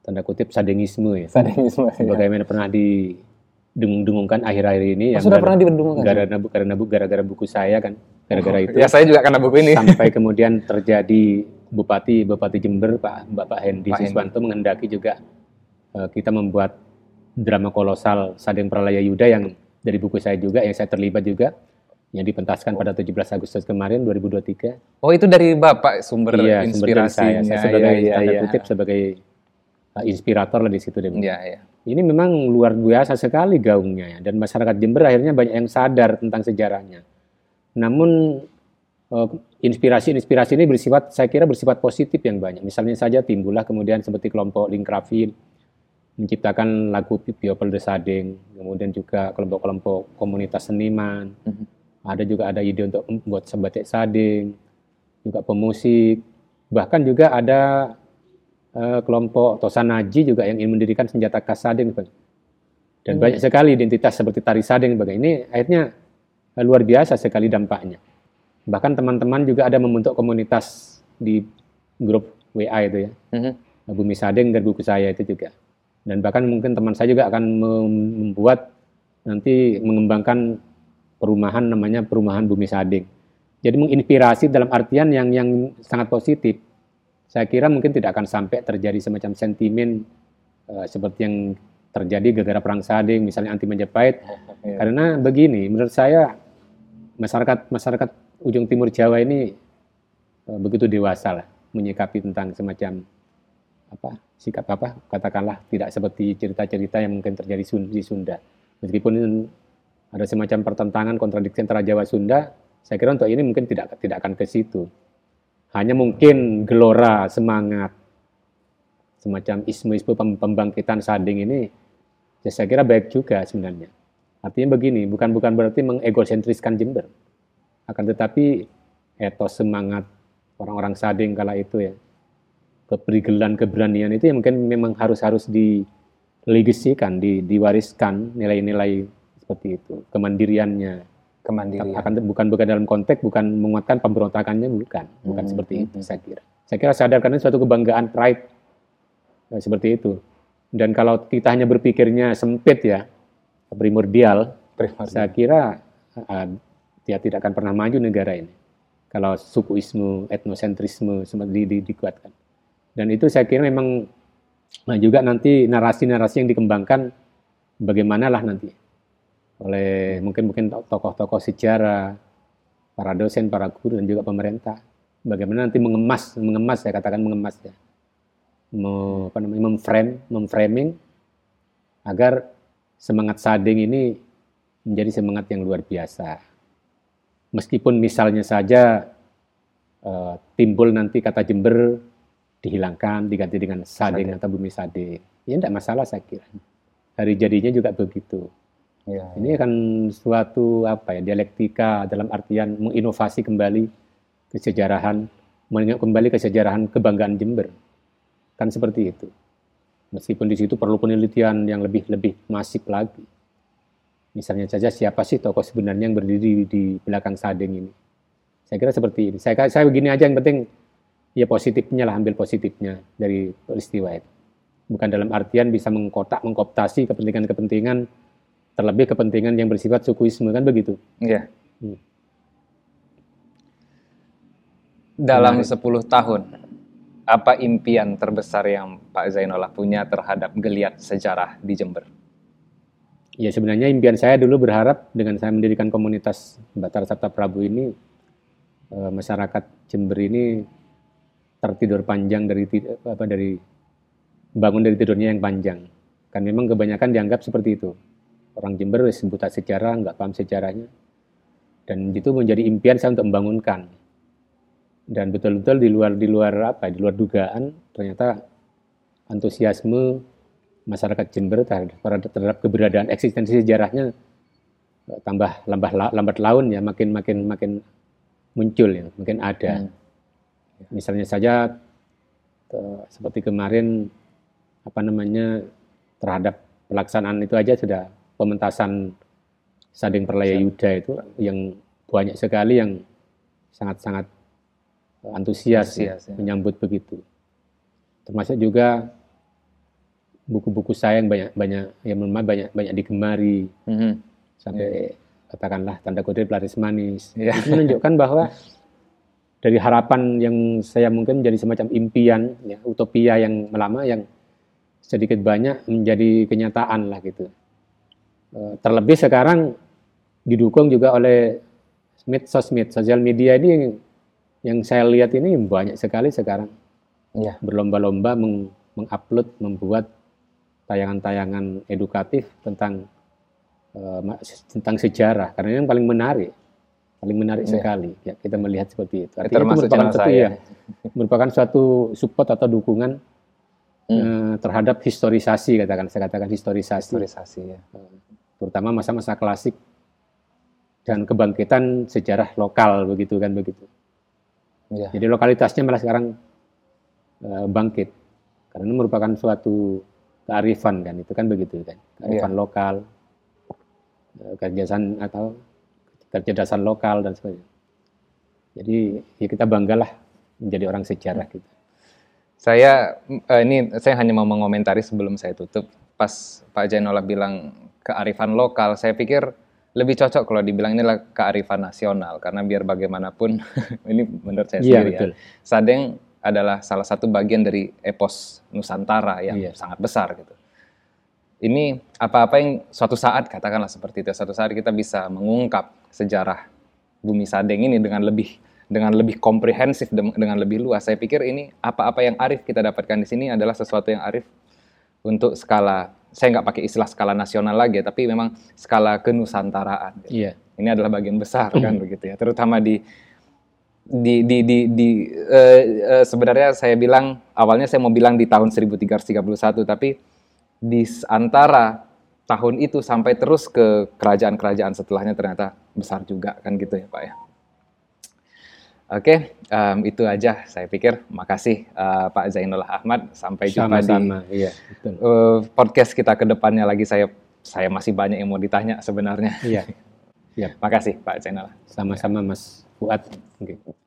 Speaker 2: tanda kutip sadengisme ya,
Speaker 1: Sadenisme.
Speaker 2: bagaimana pernah didengung-dengungkan akhir-akhir ini
Speaker 1: Oh,
Speaker 2: yang
Speaker 1: sudah
Speaker 2: gara-
Speaker 1: pernah didengungkan?
Speaker 2: gara-gara karena bu- gara-gara buku saya kan, gara-gara itu
Speaker 1: Ya saya juga karena buku ini.
Speaker 2: sampai kemudian terjadi Bupati Bupati Jember Pak Bapak Hendi
Speaker 1: Pak Hendi.
Speaker 2: Siswanto menghendaki juga eh, kita membuat drama kolosal Sadeng Pralaya Yuda yang dari buku saya juga yang saya terlibat juga yang dipentaskan pada 17 Agustus kemarin 2023.
Speaker 1: Oh itu dari Bapak sumber
Speaker 2: Iya, sumber dari saya.
Speaker 1: inspirasinya.
Speaker 2: Saya sebagai
Speaker 1: Iya,
Speaker 2: tanda
Speaker 1: iya,
Speaker 2: kutip sebagai uh, inspirator lah di situ deh.
Speaker 1: Iya, iya.
Speaker 2: Ini memang luar biasa sekali gaungnya ya dan masyarakat Jember akhirnya banyak yang sadar tentang sejarahnya. Namun eh, inspirasi-inspirasi ini bersifat saya kira bersifat positif yang banyak. Misalnya saja timbullah kemudian seperti kelompok Lingkrafil menciptakan lagu People de Sadeng, kemudian juga kelompok-kelompok komunitas seniman.
Speaker 1: Mhm.
Speaker 2: Ada juga ada ide untuk membuat sebatik sadeng, juga pemusik, bahkan juga ada eh, kelompok Tosanaji juga yang ingin mendirikan senjata khas Sadeng. Bang. Dan
Speaker 1: Hmm.
Speaker 2: banyak sekali identitas seperti tari Sadeng. Bang. Ini akhirnya eh, luar biasa sekali dampaknya. Bahkan teman-teman juga ada membentuk komunitas di grup WA itu ya.
Speaker 1: Mhm.
Speaker 2: Bumi Sadeng dari buku saya itu juga. Dan bahkan mungkin teman saya juga akan mem- membuat nanti mengembangkan perumahan namanya perumahan Bumi Sadeng. Jadi menginspirasi dalam artian yang yang sangat positif. Saya kira mungkin tidak akan sampai terjadi semacam sentimen eh, seperti yang terjadi gara-gara perang Sadeng, misalnya anti Majapahit.
Speaker 1: Iya.
Speaker 2: Karena begini, menurut saya masyarakat masyarakat ujung timur Jawa ini eh, begitu dewasa lah menyikapi tentang semacam apa sikap apa katakanlah tidak seperti cerita-cerita yang mungkin terjadi di Sunda. Meskipun ada semacam pertentangan kontradiksi antara Jawa Sunda, saya kira untuk ini mungkin tidak tidak akan ke situ. Hanya mungkin gelora semangat semacam ismu-ismu pembangkitan Sading ini ya saya kira baik juga sebenarnya. Artinya begini, bukan bukan berarti mengegosentriskan Jember. Akan tetapi etos semangat orang-orang Sading kala itu ya keprigelan keberanian itu yang mungkin memang harus harus dilegasikan, di, diwariskan nilai-nilai seperti itu, kemandiriannya.
Speaker 1: Kemandirian.
Speaker 2: Akan bukan bukan dalam konteks bukan menguatkan pemberontakannya bukan, bukan hmm. seperti hmm, itu hmm. saya kira. Saya kira sadar karena suatu kebanggaan pride ya, seperti itu. Dan kalau kita hanya berpikirnya sempit ya, primordial, primordial. saya kira uh, dia tidak akan pernah maju negara ini. Kalau sukuisme, etnosentrisme di, di, dikuatkan. Dan itu saya kira memang nah juga nanti narasi-narasi yang dikembangkan bagaimana lah nanti oleh mungkin mungkin tokoh-tokoh sejarah, para dosen, para guru dan juga pemerintah. Bagaimana nanti mengemas, mengemas saya katakan mengemas ya memframe, memframing agar semangat sading ini menjadi semangat yang luar biasa. Meskipun misalnya saja uh, timbul nanti kata Jember dihilangkan, diganti dengan sading, sading. atau bumi sading. Ya tidak masalah saya kira. Hari jadinya juga begitu. Ya, ini akan suatu apa ya dialektika dalam artian menginovasi kembali kesejarahan, mengingat kembali kesejarahan kebanggaan Jember. Kan seperti itu. Meskipun di situ perlu penelitian yang lebih lebih masif lagi. Misalnya saja siapa sih tokoh sebenarnya yang berdiri di belakang Sadeng ini. Saya kira seperti ini. Saya saya begini aja yang penting ya positifnya lah ambil positifnya dari peristiwa itu. Bukan dalam artian bisa mengkotak, mengkoptasi kepentingan-kepentingan terlebih kepentingan yang bersifat sukuisme kan begitu.
Speaker 1: Iya. Hmm. Dalam Menarik. 10 tahun apa impian terbesar yang Pak Zainullah punya terhadap geliat sejarah di Jember?
Speaker 2: Ya sebenarnya impian saya dulu berharap dengan saya mendirikan komunitas Batar Sabta Prabu ini eh, masyarakat Jember ini tertidur panjang dari apa dari bangun dari tidurnya yang panjang. Kan memang kebanyakan dianggap seperti itu. Orang Jember buta sejarah, nggak paham sejarahnya. Dan itu menjadi impian saya untuk membangunkan dan betul-betul di luar di luar apa di luar dugaan ternyata antusiasme masyarakat Jember terhadap, terhadap keberadaan eksistensi sejarahnya eh, tambah lambat lambat laun ya makin makin makin muncul ya makin ada hmm. Misalnya saja seperti kemarin apa namanya terhadap pelaksanaan itu aja sudah pementasan Sading Perlaya Yuda itu yang banyak sekali yang sangat-sangat antusias, ya, ya. menyambut begitu. Termasuk juga buku-buku saya yang banyak banyak yang memang banyak banyak digemari mm -hmm. sampai yeah. katakanlah tanda kutip laris manis. Yeah. Itu menunjukkan bahwa dari harapan yang saya mungkin menjadi semacam impian, ya, utopia yang lama yang sedikit banyak menjadi kenyataan lah gitu. E, terlebih sekarang didukung juga oleh sosmed, sosial media ini yang saya lihat ini banyak sekali sekarang ya. berlomba-lomba meng mengupload membuat tayangan-tayangan edukatif tentang uh, tentang sejarah karena ini yang paling menarik paling menarik ya. sekali ya kita melihat seperti itu
Speaker 1: artinya itu merupakan
Speaker 2: satu ya merupakan suatu support atau dukungan hmm. uh, terhadap historisasi katakan saya katakan historisasi
Speaker 1: historisasi ya.
Speaker 2: Uh, terutama masa-masa klasik dan kebangkitan sejarah lokal begitu kan begitu Ya. Jadi lokalitasnya malah sekarang uh, bangkit karena ini merupakan suatu kearifan kan itu kan begitu kan kearifan ya. lokal uh, kecerdasan atau kecerdasan lokal dan sebagainya. Jadi ya kita banggalah menjadi orang sejarah gitu.
Speaker 1: Saya uh, ini saya hanya mau mengomentari sebelum saya tutup. Pas Pak Jainola bilang kearifan lokal, saya pikir lebih cocok kalau dibilang ini adalah kearifan nasional karena biar bagaimanapun ini menurut saya iya, sendiri ya, ya Sadeng adalah salah satu bagian dari epos Nusantara yang iya. sangat besar gitu. Ini apa-apa yang suatu saat katakanlah seperti itu, suatu saat kita bisa mengungkap sejarah bumi Sadeng ini dengan lebih dengan lebih komprehensif dengan lebih luas. Saya pikir ini apa-apa yang arif kita dapatkan di sini adalah sesuatu yang arif untuk skala saya nggak pakai istilah skala nasional lagi, tapi memang skala kenusantaraan.
Speaker 2: Iya.
Speaker 1: Ini adalah bagian besar kan begitu ya, terutama di di di di, di eh, eh, sebenarnya saya bilang awalnya saya mau bilang di tahun 1331 tapi di antara tahun itu sampai terus ke kerajaan-kerajaan setelahnya ternyata besar juga kan gitu ya Pak ya. Oke, em, itu aja saya pikir. Makasih eh, Pak Zainullah Ahmad. Sampai jumpa di
Speaker 2: Sama-sama. Iya, betul.
Speaker 1: eh, podcast kita ke depannya lagi. Saya saya masih banyak yang mau ditanya sebenarnya.
Speaker 2: Iya. Iya.
Speaker 1: Makasih Pak Zainullah.
Speaker 2: Sama-sama Mas Fuad. Oke.